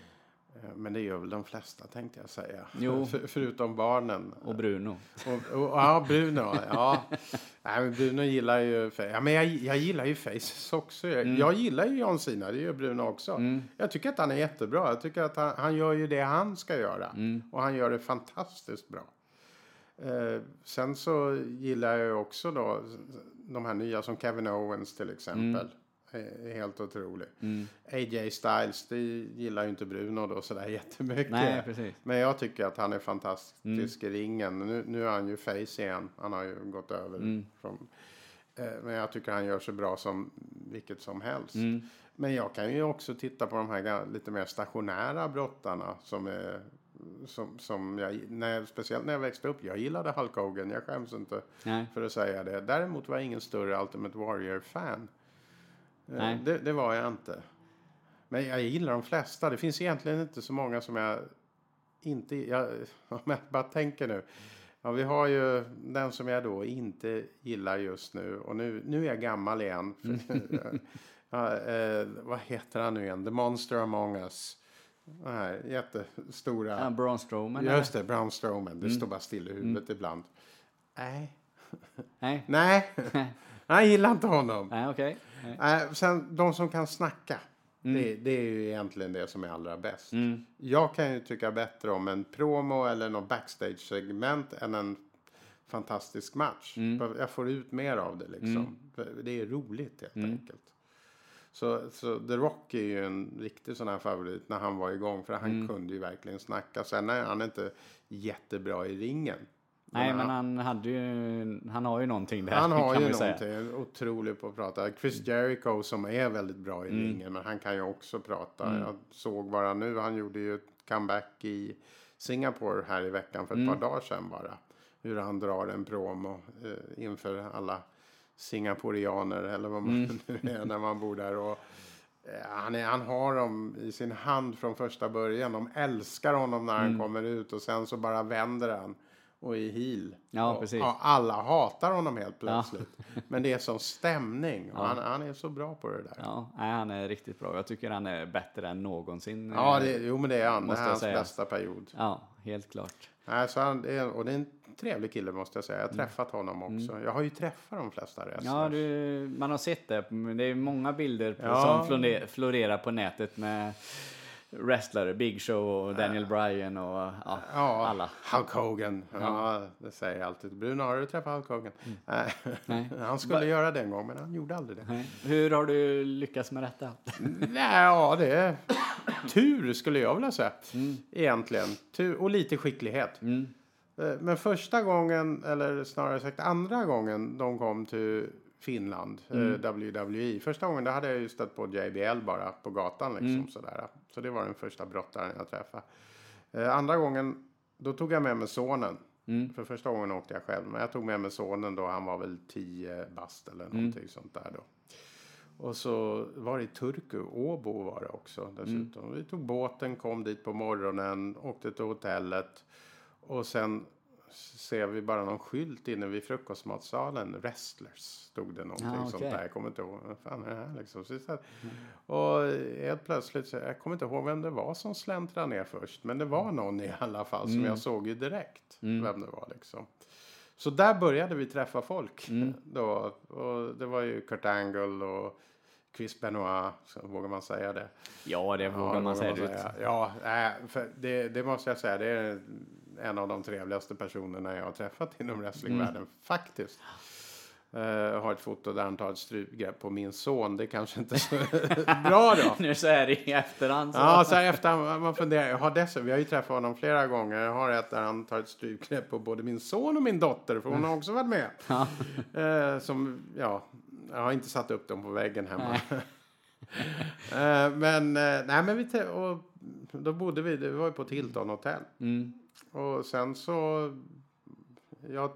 Eh, Men det gör väl de flesta tänkte jag säga. Jo. <laughs> För, förutom barnen. Och Bruno? Och, och, ja, Bruno. Ja. <laughs> Nej, men Bruno gillar ju... Ja, men jag, jag gillar ju faces också. Jag, Mm. jag gillar ju John Cena, det gör Bruno också. Jag tycker att han är jättebra. Jag tycker att han, han gör ju det han ska göra. Mm. Och han gör det fantastiskt bra. Eh, sen så gillar jag ju också då de här nya som Kevin Owens till exempel. Är helt otrolig. Mm. AJ Styles, det gillar ju inte Bruno då sådär <laughs> jättemycket. Nej, precis. Men jag tycker att han är fantastisk i ringen. Nu, nu är han ju face igen. Han har ju gått över. Mm. Från, eh, men jag tycker han gör så bra som vilket som helst. Mm. Men jag kan ju också titta på de här lite mer stationära brottarna som är som, som jag, när, speciellt när jag växte upp, jag gillade Hulk Hogan, jag skäms inte Nej. för att säga det. Däremot var jag ingen större Ultimate Warrior-fan. Nej. Det, det var jag inte. Men jag gillar de flesta. Det finns egentligen inte så många som jag inte... Jag, <laughs> om jag bara tänker nu. Ja, vi har ju den som jag då inte gillar just nu. Och nu, nu är jag gammal igen. <laughs> <laughs> ja, eh, vad heter han nu igen? The Monster Among Us. Den här jättestora... Ja, Braun Strowman? Just det, Braun Strowman. Det står bara still i Mm. huvudet ibland. Nej. Nej. Nej. Jag gillar inte honom. Nej, okej. Nej. Äh, sen de som kan snacka. Det, det är ju egentligen det som är allra bäst. Mm. Jag kan ju tycka bättre om en promo eller något backstage-segment än en fantastisk match. Mm. Jag får ut mer av det liksom. För Det är roligt helt Mm. enkelt. Så, så The Rock är ju en riktig sån här favorit när han var igång. För han Mm. kunde ju verkligen snacka. Sen är han inte jättebra i ringen. Nej, men han hade ju, han har ju någonting där. Han <laughs> har ju man säga. någonting otroligt på att prata. Chris Jericho som är väldigt bra i ringen, men han kan ju också prata. Jag såg bara nu, han gjorde ju ett comeback i Singapore här i veckan för ett par dagar sedan bara. Hur han drar en promo eh, inför alla singaporianer eller vad man <laughs> nu är när man bor där. Och, eh, han, är, han har dem i sin hand från första början. De älskar honom när han kommer ut och sen så bara vänder han och är heel. Ja, och, precis. och alla hatar honom helt plötsligt. Men det är sån stämning och han, han är så bra på det där. Ja, Ja, nej, han är riktigt bra. Jag tycker han är bättre än någonsin. det, jo men det är han. Det är hans säga. bästa period. Ja, helt klart. Nej, så han, det är, och det är en trevlig kille måste jag säga. Jag har Mm. träffat honom också. Jag har ju träffat de flesta wrestlers. Ja, du, man har sett det. Det är många bilder på, Ja. som flore- florerar på nätet med wrestlare. Big Show och Daniel Bryan och ja, Ja, alla. Hulk Hogan. Ja, det säger jag alltid. Bruno, har du träffat Hulk Hogan? Mm. Nej. <laughs> Han skulle göra det en gång, men han gjorde aldrig det. Nej. Hur har du lyckats med detta? <laughs> Nej, ja, det är tur skulle jag vilja säga. Mm. Egentligen. Tur och lite skicklighet. Eh, Men första gången, eller snarare sagt andra gången de kom till Finland, Mm. eh, WWE. Första gången då hade jag ju stött på JBL bara på gatan liksom Mm. sådär. Så det var den första brottaren jag träffade. Eh, andra gången, då tog jag med mig sonen. Mm. För första gången åkte jag själv. Men jag tog med mig sonen då, han var väl 10 bast eller Mm. någonting sånt där då. Och så var det i Turku, Åbo var det också dessutom. Mm. Vi tog båten, kom dit på morgonen, åkte till hotellet. Och sen ser vi bara någon skylt inne vid frukostmatsalen. Wrestlers stod det någonting Ja, sånt okej. där. Jag kommer inte ihåg. Vad fan är det här liksom? Så, så här. Och helt plötsligt, så, jag kommer inte ihåg vem det var som släntrade ner först. Men det var någon i alla fall som jag såg ju direkt vem det var liksom. Så där började vi träffa folk. <laughs> Då, och det var ju Kurt Angle och Chris Benoit, så vågar man säga det? Ja, det vågar Ja, man säga. vågar ut. Ja, nej, för det, det måste jag säga. Det är en av de trevligaste personerna jag har träffat inom wrestlingvärlden. Mm. Faktiskt. Uh, har ett foto där han tar ett strypgrepp på min son. Det är kanske inte så <laughs> bra då. Nu så är det i efterhand. Så. Ja, så här efter man funderar. Jag har dess, vi har ju träffat honom flera gånger. Jag har ett där han tar ett strypgrepp på både min son och min dotter. För hon har också varit med. Eh, som, ja, jag har inte satt upp dem på väggen hemma. <laughs> Eh, men, nej men vi, och då bodde vi, det var ju på ett Hilton hotell. Mm. Och sen så, jag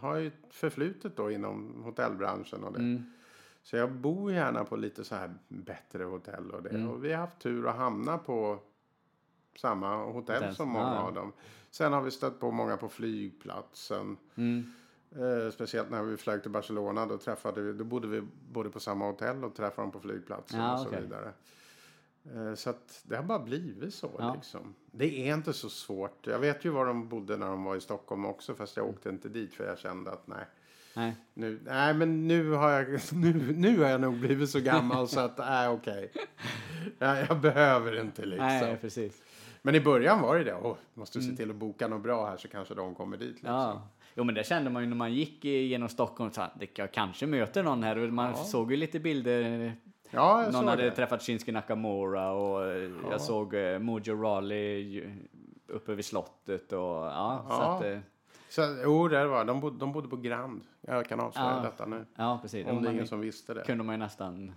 har ju förflutet då inom hotellbranschen och det. Mm. Så jag bor gärna på lite så här bättre hotell och det. Mm. Och vi har haft tur att hamna på samma hotell Hotell. som många Ja, ja. av dem. Sen har vi stött på många på flygplatsen. Mm. Eh, speciellt när vi flög till Barcelona. Då, träffade vi, då bodde vi både på samma hotell och träffade dem på flygplatsen Ja, och så okej. vidare. Eh, så att det har bara blivit så. Ja. Liksom. Det är inte så svårt. Jag vet ju var de bodde när de var i Stockholm också. Fast jag åkte inte dit för jag kände att nej. Nej. Nu, nej men nu har jag, <laughs> nu, nu har jag nog blivit så gammal så att, nej okej. <laughs> Jag, jag behöver inte liksom. Nej, precis. Men i början var det det. Åh, måste se till att boka något bra här så kanske de kommer dit. Liksom. Ja. Jo, men det kände man ju när man gick genom Stockholm. Så att jag kanske möter någon här. Man Ja. såg ju lite bilder Ja, jag någon hade det. träffat Shinsuke Nakamura och eh, jag såg eh, Mojo Rawley ju- uppe vid slottet och ja, så Ja. att, eh, Så, jo, det var de bodde, de bodde på Grand. Jag kan avslöja Ja. detta nu. ja precis. Om det är ingen som visste det. kunde man ju nästan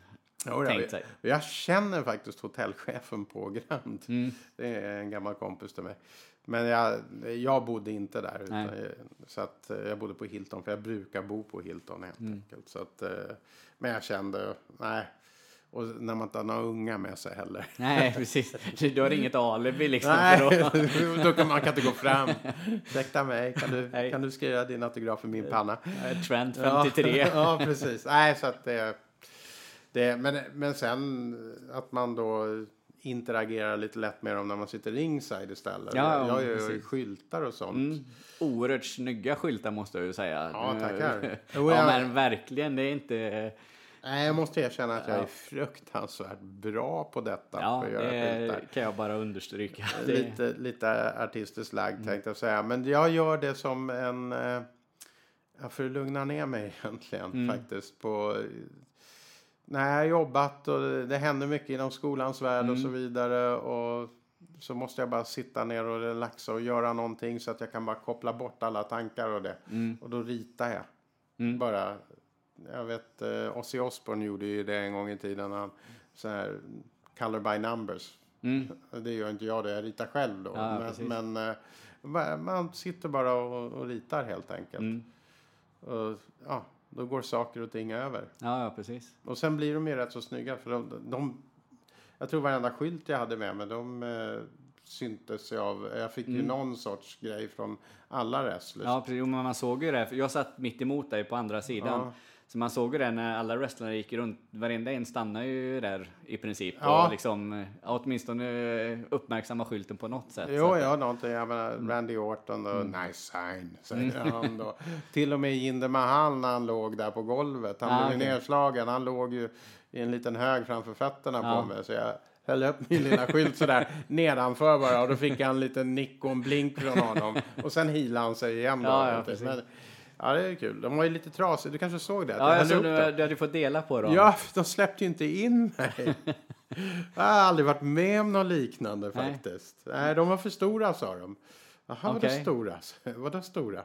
Jo, tänkt jag, sig. jag känner faktiskt hotellchefen på Grand. Mm. Det är en gammal kompis till mig. Men jag, jag bodde inte där. Utan jag, så att jag bodde på Hilton. För jag brukar bo på Hilton helt Mm. enkelt. Så att, men jag kände, nej. Och när man inte har några unga med sig heller. Nej, <laughs> precis. Du har inget alibi liksom. Nej, <laughs> då kan man kan inte gå fram. Ursäkta mig, kan du, Nej. kan du skriva din autograf i min panna? Eh, Trent 53. Ja, <laughs> ja precis. Nej, så att det, det men, men sen att man då interagerar lite lätt med dem när man sitter ringside istället. Ja, jag gör ju skyltar och sånt. Mm. Oerhört snygga skyltar måste jag ju säga. Ja, tackar. Ja, men verkligen. Det är inte... Nej, jag måste erkänna att jag Ja. är fruktansvärt bra på detta. Ja, att göra det skyltar. kan jag bara understryka. Det, Lite, lite artistiskt lagd Mm. tänkte jag säga. Men jag gör det som en... eh, Ja, för att lugna ner mig <laughs> egentligen Mm. faktiskt. På, när jag har jobbat och det, händer mycket inom skolans värld och så Mm. vidare. Och så måste jag bara sitta ner och relaxa och göra någonting så att jag kan bara koppla bort alla tankar och det. Mm. Och då ritar jag. Bara, jag vet, eh, Ozzy Osbourne gjorde ju det en gång i tiden. Han, så här, color by numbers. Mm. Det gör inte jag det, jag ritar själv då. Ja, men men eh, man sitter bara och, och ritar helt enkelt. Mm. Och, ja, då går saker och ting över. Ja, ja, precis. Och sen blir de ju rätt så snygga. För de, de, jag tror varenda skylt jag hade med mig, de eh, syntes jag av. Jag fick ju någon sorts grej från alla wrestlers. Mm. Ja, precis. Man såg ju det. Jag satt mitt emot dig på andra sidan. Ja. Så man såg ju det när alla wrestlare gick runt. Varenda en stannade ju där i princip. Ja. Och liksom, eh, åtminstone eh, uppmärksamma skylten på något sätt. Jo, ja, någonting. Jag menar, Randy Orton och nice sign, säger han då. Till och med Jinder Mahal när han låg där på golvet. Han Ah, blev okej. nedslagen. Han låg ju i en liten hög framför fötterna Ja. på mig. Så jag höll upp min lilla skylt sådär nedanför bara. Och då fick jag en liten nick och en blink från honom. Och sen healade han sig igen då. Ja, ja, ja, det är kul. De var ju lite trasiga. Du kanske såg det? Ja, jag såg du, du hade fått dela på dem. Ja, de släppte ju inte in mig. <laughs> Jag har aldrig varit med om något liknande Nej. faktiskt. Nej, de var för stora sa de. Jaha, vadå Okej. stora? <laughs> Vadå stora?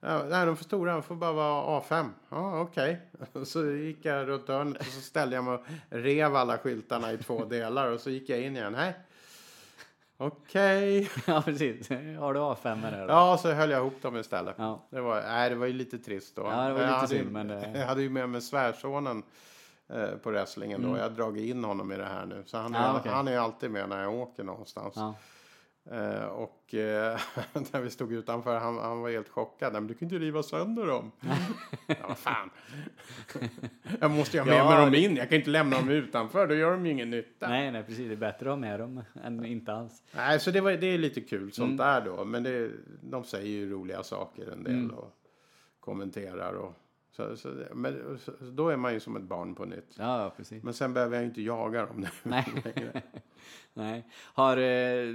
Ja, nej, de är för stora. De får bara vara A5. Ja, okej. <laughs> Så gick jag runt hörnet och så ställde jag mig och rev alla skyltarna i två delar och så gick jag in igen. Nej. Okej. <laughs> ja, precis. Har du A5 med det då? Ja, så höll jag ihop dem istället. Ja. Det, var, nej, det var ju lite trist då. Ja, det var jag lite hade, ju- synd, men det- <laughs> Jag hade ju med mig svärsonen eh, på wrestlingen då. Jag har dragit in honom i det här nu. Så han är, Mm. Ja, okej. han är ju alltid med när jag åker någonstans. Ja. Eh, och eh, <laughs> när vi stod utanför, han, han var helt chockad. Men du kan ju inte riva sönder dem. <laughs> ja, vad fan. <laughs> jag måste ju ha med Ja, mig dem in. Jag kan inte lämna dem utanför. Då gör de ju ingen nytta. Nej, nej, precis. Det är bättre att ha med dem än inte alls. Nej, så det, var, det är lite kul sånt Mm. där då. Men det, de säger ju roliga saker en del Mm. och kommenterar. Och, så, så, men, så, då är man ju som ett barn på nytt. Ja, precis. Men sen behöver jag inte jaga dem nu. Nej. Nej. Har, eh,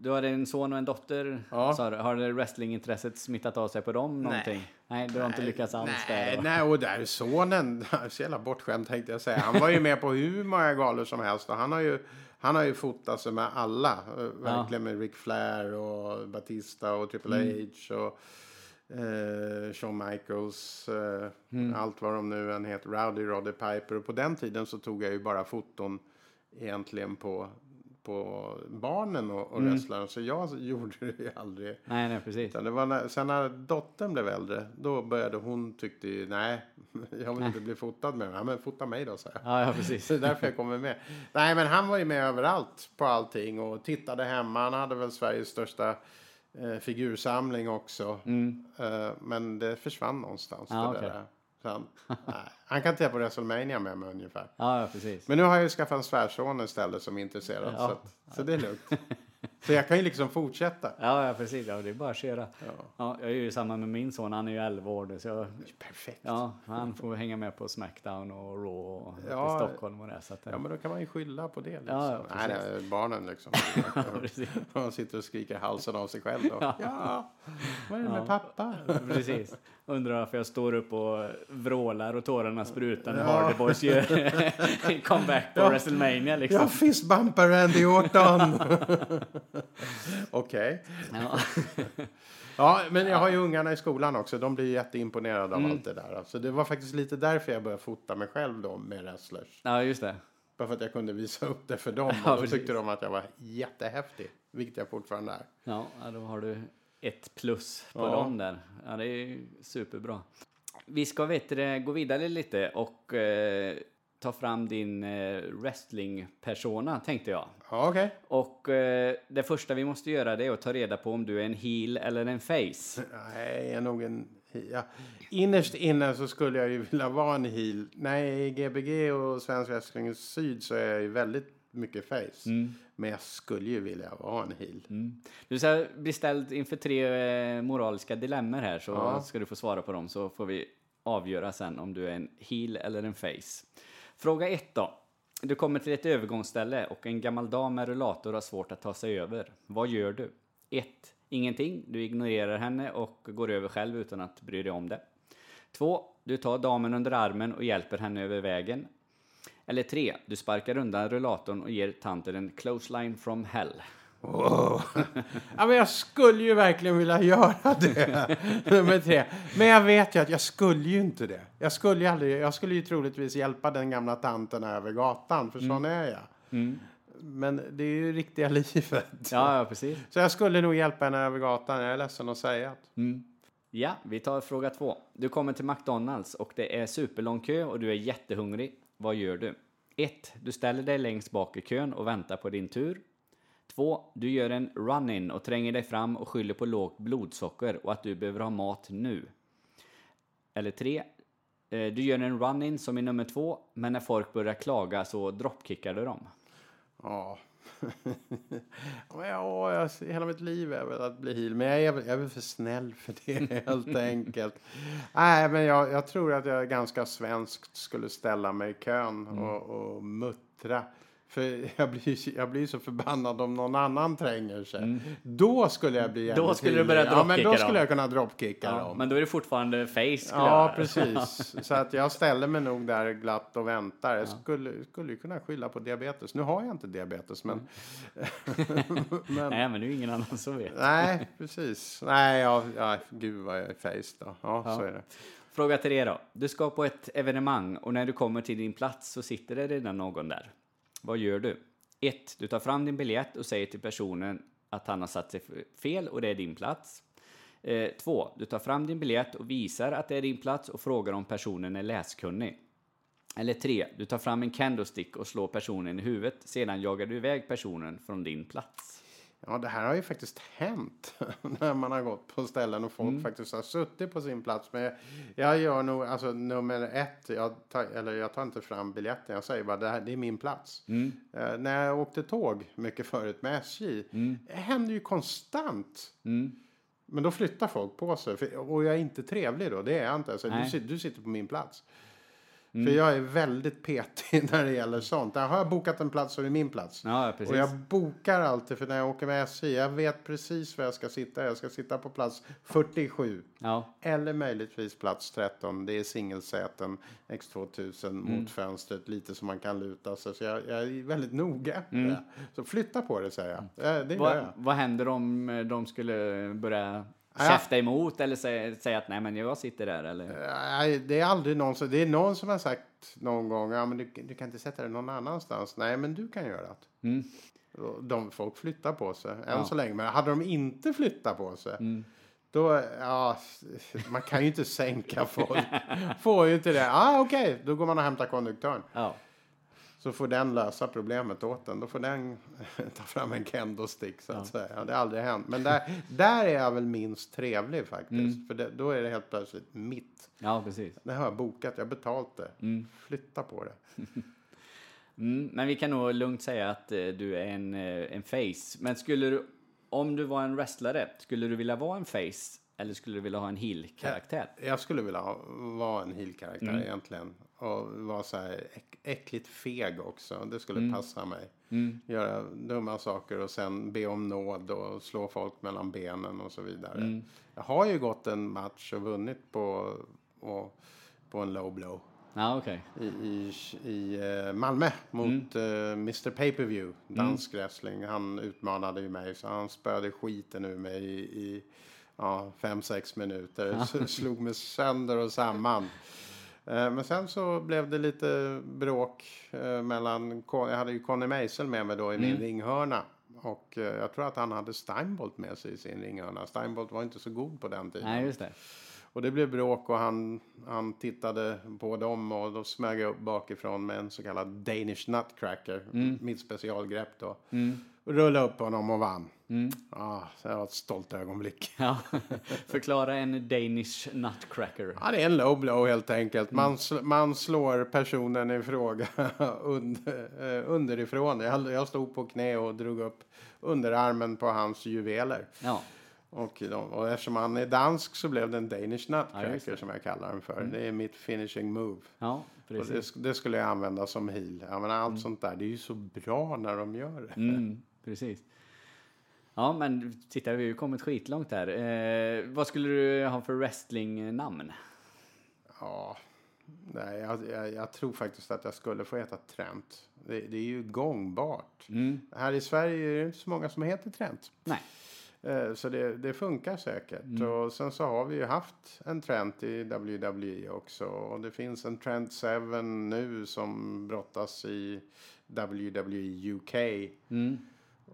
du har en son och en dotter. Ja. du. Har det wrestlingintresset smittat av sig på dem någonting? Nej, du har inte lyckats alls nej, där. då? nej, och där sonen, <laughs> så jävla bortskämd tänkte jag säga. Han var ju med på hur många galor som helst. Och han har ju, han har ju fotat sig med alla. eh, Verkligen med Ric Flair och Batista och Triple Mm. H. Och, eh, Shawn Michaels, eh, Mm. allt vad de nu än heter, Rowdy Roddy Piper. Och på den tiden så tog jag ju bara foton egentligen på, på barnen och, och Mm. wrestlaren. Så jag <laughs> gjorde det ju aldrig. Nej, nej, precis. Utan det var när, sen när dottern blev äldre, då började hon tyckte ju, nej, <laughs> jag vill inte bli fotad med mig. Ja, men fota mig då, så jag. Ja, ja, precis. <laughs> Det är därför jag kommer med. Nej, men han var ju med överallt på allting och tittade hemma. Han hade väl Sveriges största eh, figursamling också. Eh, men det försvann någonstans. Mm. Ja, det okej. där. Så han, nej, han kan titta på WrestleMania med mig ungefär. Ja, ja, precis. Men nu har jag ju skaffat en svärson istället som är intresserad. Ja. Så, att, så det är lugnt. <laughs> så jag kan ju liksom fortsätta. Ja, ja, precis. Ja, det är bara att köra. Ja. jag är ju samma med min son. Han är ju 11 år nu, så jag, Perfekt. ja, han får hänga med på Smackdown och Raw och Ja. i Stockholm och det. Så att, Ja, men då kan man ju skylla på det. Liksom. Ja, ja, nej, nej, barnen liksom. <laughs> De sitter och skriker halsen av sig själv. Då. Ja, vad är det med pappa? <laughs> Precis. Undrar varför jag står upp och vrålar och tårarna sprutar när Hardy Boys gör <laughs> comeback på Ja. WrestleMania liksom. Jag fistbumpar Randy Orton. <laughs> Okej. Ja. <laughs> Ja, men jag har ju ungarna i skolan också. De blir jätteimponerade Mm. av allt det där. Alltså, det var faktiskt lite därför jag började fota mig själv då med wrestlers. ja, just det. Bara för att jag kunde visa upp det för dem. Ja, och då precis. tyckte de att jag var jättehäftig. Vilket jag fortfarande är. Ja, ja, då har du ett plus på Ja. dem där. Ja, det är ju superbra. Vi ska vet du, gå vidare lite och eh, ta fram din eh, wrestling-persona, tänkte jag. Ja, okej. Och eh, det första vi måste göra det är att ta reda på om du är en heel eller en face. Nej, jag är nog en... Ja. Innerst inne så skulle jag ju vilja vara en heel. Nej, i Gbg och Svensk Wrestling Syd så är jag ju väldigt mycket face. Men jag skulle ju vilja vara en heel. Mm. Du ska bli ställd inför tre eh, moraliska dilemmer här så Ja. ska du få svara på dem så får vi avgöra sen om du är en heel eller en face. Fråga ett då. Du kommer till ett övergångsställe och en gammal dam med rullator har svårt att ta sig över. Vad gör du? 1. Ingenting. Du ignorerar henne och går över själv utan att bry dig om det. 2. Du tar damen under armen och hjälper henne över vägen. Eller 3. Du sparkar undan rullatorn och ger tanten en clothesline from hell. Wow. ja, men jag skulle ju verkligen vilja göra det. <laughs> Nummer tre. Men jag vet ju att jag skulle ju inte det. Jag skulle ju aldrig, jag skulle ju troligtvis hjälpa den gamla tanten över gatan, för sån är jag. Men det är ju riktiga <laughs> livet. Ja, ja precis. Så jag skulle nog hjälpa henne över gatan, jag är ledsen att säga. det. Ja, vi tar fråga två. Du kommer till McDonalds och det är superlång kö och du är jättehungrig. Vad gör du? 1. Du ställer dig längst bak i kön och väntar på din tur. 2. Du gör en run-in och tränger dig fram och skyller på lågt blodsocker och att du behöver ha mat nu. Eller 3. Eh, du gör en run-in som i nummer 2, men när folk börjar klaga så droppkickar du dem. Ja. Ja, jag, hela mitt liv är väl att bli heal, Men jag är, väl- jag är väl för snäll för det <laughs> helt enkelt. Nej, men jag, jag tror att jag ganska svenskt skulle ställa mig i kön Mm. och, och muttra. För <laughs> jag blir, jag blir så förbannad om någon annan tränger sig. Då skulle jag bli Mm. Då skulle du börja Ja, men då dropkicka skulle jag kunna dropkicka Ja, dem. men då är det fortfarande face Ja, <laughs> precis. Så att jag ställer mig nog där glatt och väntar. Jag skulle, skulle ju kunna skylla på diabetes. Nu har jag inte diabetes, men... <laughs> men Nej, men det är ingen annan som vet. nej, precis. Nej, ja, ja, gud vad jag är face då. Ja, så är det. Fråga tre då. Du ska på ett evenemang och när du kommer till din plats så sitter det redan någon där. Vad gör du? 1. Du tar fram din biljett och säger till personen att han har satt sig fel och det är din plats. Eh, 2. Du tar fram din biljett och visar att det är din plats och frågar om personen är läskunnig. Eller 3. Du tar fram en candlestick och slår personen i huvudet. Sedan jagar du iväg personen från din plats. Ja, det här har ju faktiskt hänt <laughs> när man har gått på ställen och folk faktiskt har suttit på sin plats. Men jag, jag gör nog, alltså nummer ett, jag tar, eller jag tar inte fram biljetten, jag säger bara det här, det är min plats. Eh, när jag åkte tåg mycket förut med SJ, det händer ju konstant. Men då flyttar folk på sig. För, och jag är inte trevlig då, det är jag inte. Alltså, du, du sitter på min plats. För jag är väldigt petig <laughs> när det gäller sånt. Där har jag bokat en plats så är det min plats. Ja, precis. Och jag bokar alltid, för när jag åker med SJ, jag vet precis var jag ska sitta. Jag ska sitta på plats 47. Ja, Eller möjligtvis plats 13. Det är singelsäten, X2000 Mm. mot fönstret, lite som man kan luta sig. Så jag, jag är väldigt noga det. Så flytta på det, säger jag. Eh, Det gör Vad, jag. vad händer om de skulle börja Ja. Käfta emot eller säga, säga att nej men jag sitter där eller? Nej, det är aldrig någon som, det är någon som har sagt någon gång, ja men du, du kan inte sätta dig någon annanstans. Nej, men du kan göra det. Mm. De folk flyttar på sig, än Ja. så länge. Men hade de inte flyttat på sig, Mm. då, ja, man kan ju inte <laughs> sänka folk. Får ju inte det. Ah, okej, då går man och hämtar konduktören. Ja. Så får den lösa problemet åt den. Då får den <laughs> ta fram en kendo-stick så att säga. Det har aldrig hänt. Men där, där är jag väl minst trevlig faktiskt. Mm. För det, då är det helt plötsligt mitt. ja, precis. Det har jag bokat, jag har betalt det. Flytta på det. <laughs> Mm, men vi kan nog lugnt säga att eh, du är en, eh, en face. Men skulle du, om du var en wrestlare, skulle du vilja vara en face Eller skulle du vilja ha en heel-karaktär? Jag skulle vilja ha, vara en heel-karaktär egentligen. Och vara så här äck, äckligt feg också. Det skulle passa mig. Göra dumma saker och sen be om nåd och slå folk mellan benen och så vidare. Jag har ju gått en match och vunnit på, och, på en low blow. Ja, okej. i, i, i eh, Malmö mot eh, Mr Pay-Per-View, dansk wrestling. Han utmanade ju mig så han spöade skiten ur mig i, i ja, fem, sex minuter. Så <laughs> slog mig sönder och samman. Eh, Men sen så blev det lite bråk eh, mellan, jag hade ju Conny Meisel med mig då i min ringhörna. Och eh, jag tror att han hade Steinbolt med sig i sin ringhörna. Steinbolt var inte så god på den tiden. Nej, just det. Och det blev bråk och han, han tittade på dem och då smög jag upp bakifrån med en så kallad Danish Nutcracker. Mitt specialgrepp då. Och rullade upp honom och vann. Ah, så det var ett stolt ögonblick. <laughs> Ja. Förklara en Danish nutcracker. Ja, det är en low blow helt enkelt. Man, sl- man slår personen i fråga <laughs> under, eh, underifrån. Jag, jag stod på knä och drog upp underarmen på hans juveler. Ja. Och, de, och eftersom han är dansk så blev det en Danish Ja, Nutcracker som jag kallar den för. Det är mitt finishing move. Ja, det, det skulle jag använda som heel. Jag menar, allt sånt där, det är ju så bra när de gör det. Mm, <laughs> precis. Ja, men titta, vi har ju kommit skitlångt här. Eh, vad skulle du ha för wrestlingnamn? Ja, nej, jag, jag, jag tror faktiskt att jag skulle få heta Trent. Det, det är ju gångbart. Här i Sverige är det inte så många som heter Trent. Nej. Eh, Så det, det funkar säkert. Och sen så har vi ju haft en Trent i WWE också. Och det finns en Trent 7 nu som brottas i WWE UK.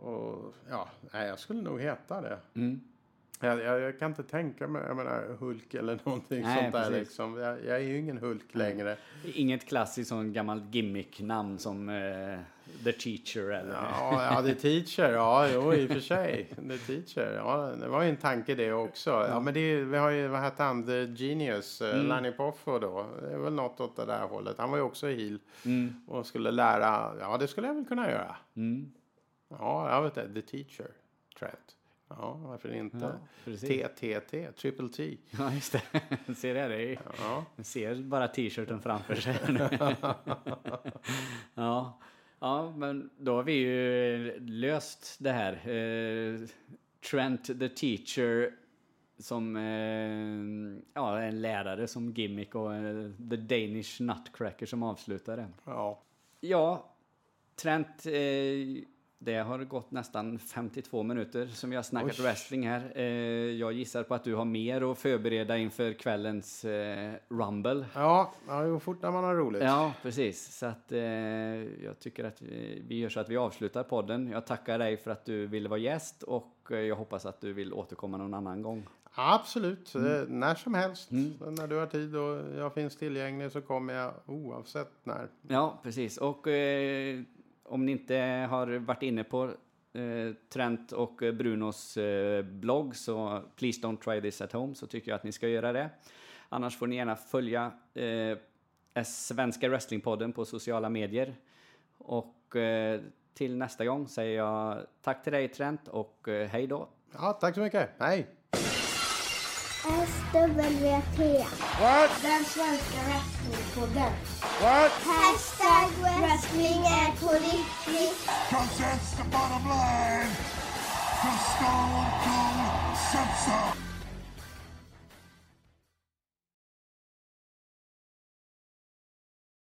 Och ja, nej, jag skulle nog heta det. Jag, jag, jag kan inte tänka mig, jag menar Hulk eller någonting Nej, sånt där precis. liksom. Jag, jag är ju ingen Hulk längre. Inget klassiskt sån gammalt gimmick-namn som eh, The Teacher eller... Ja, ja, The Teacher, ja, jo, i och för sig. The Teacher, ja, det var ju en tanke det också. Ja, men det, vi har ju, vad hette han, The Genius, mm. Lanny Poffo då. Det är väl något åt det där hållet. Han var ju också heel och skulle lära, ja, det skulle jag väl kunna göra. Ja, jag vet det, The Teacher, Trent. Ja, varför inte? Ja. TTT, Triple T. Ja, just det. <laughs> ser det? det Ja. Jag ser bara t-shirten framför sig. <laughs> ja. ja, men då har vi ju löst det här. Eh, Trent the teacher som eh, ja, en lärare som gimmick och eh, The Danish Nutcracker som avslutare. Ja. Ja, Trent, det har gått nästan 52 minuter som vi har snackat Oj. wrestling här. Eh, jag gissar på att du har mer att förbereda inför kvällens eh, Rumble. Ja, ja, jo, fort när man har roligt. Ja, precis. Så att eh, jag tycker att vi, gör så att vi avslutar podden. Jag tackar dig för att du ville vara gäst och jag hoppas att du vill återkomma någon annan gång. Absolut, eh, när som helst. När du har tid och jag finns tillgänglig så kommer jag oavsett när. Ja, precis. Och om ni inte har varit inne på eh, Trent och eh, Brunos eh, blogg så Please Don't Try This At Home så tycker jag att ni ska göra det. Annars får ni gärna följa eh, Svenska Wrestlingpodden på sociala medier. Och eh, till nästa gång säger jag tack till dig Trent och eh, hej då. Ja, tack så mycket. Hej! SWT. What? Den svenska wrestlingpodden. What? Hashtag wrestling är på riktigt. Cause that's the bottom line. Cause Stone Cold said so.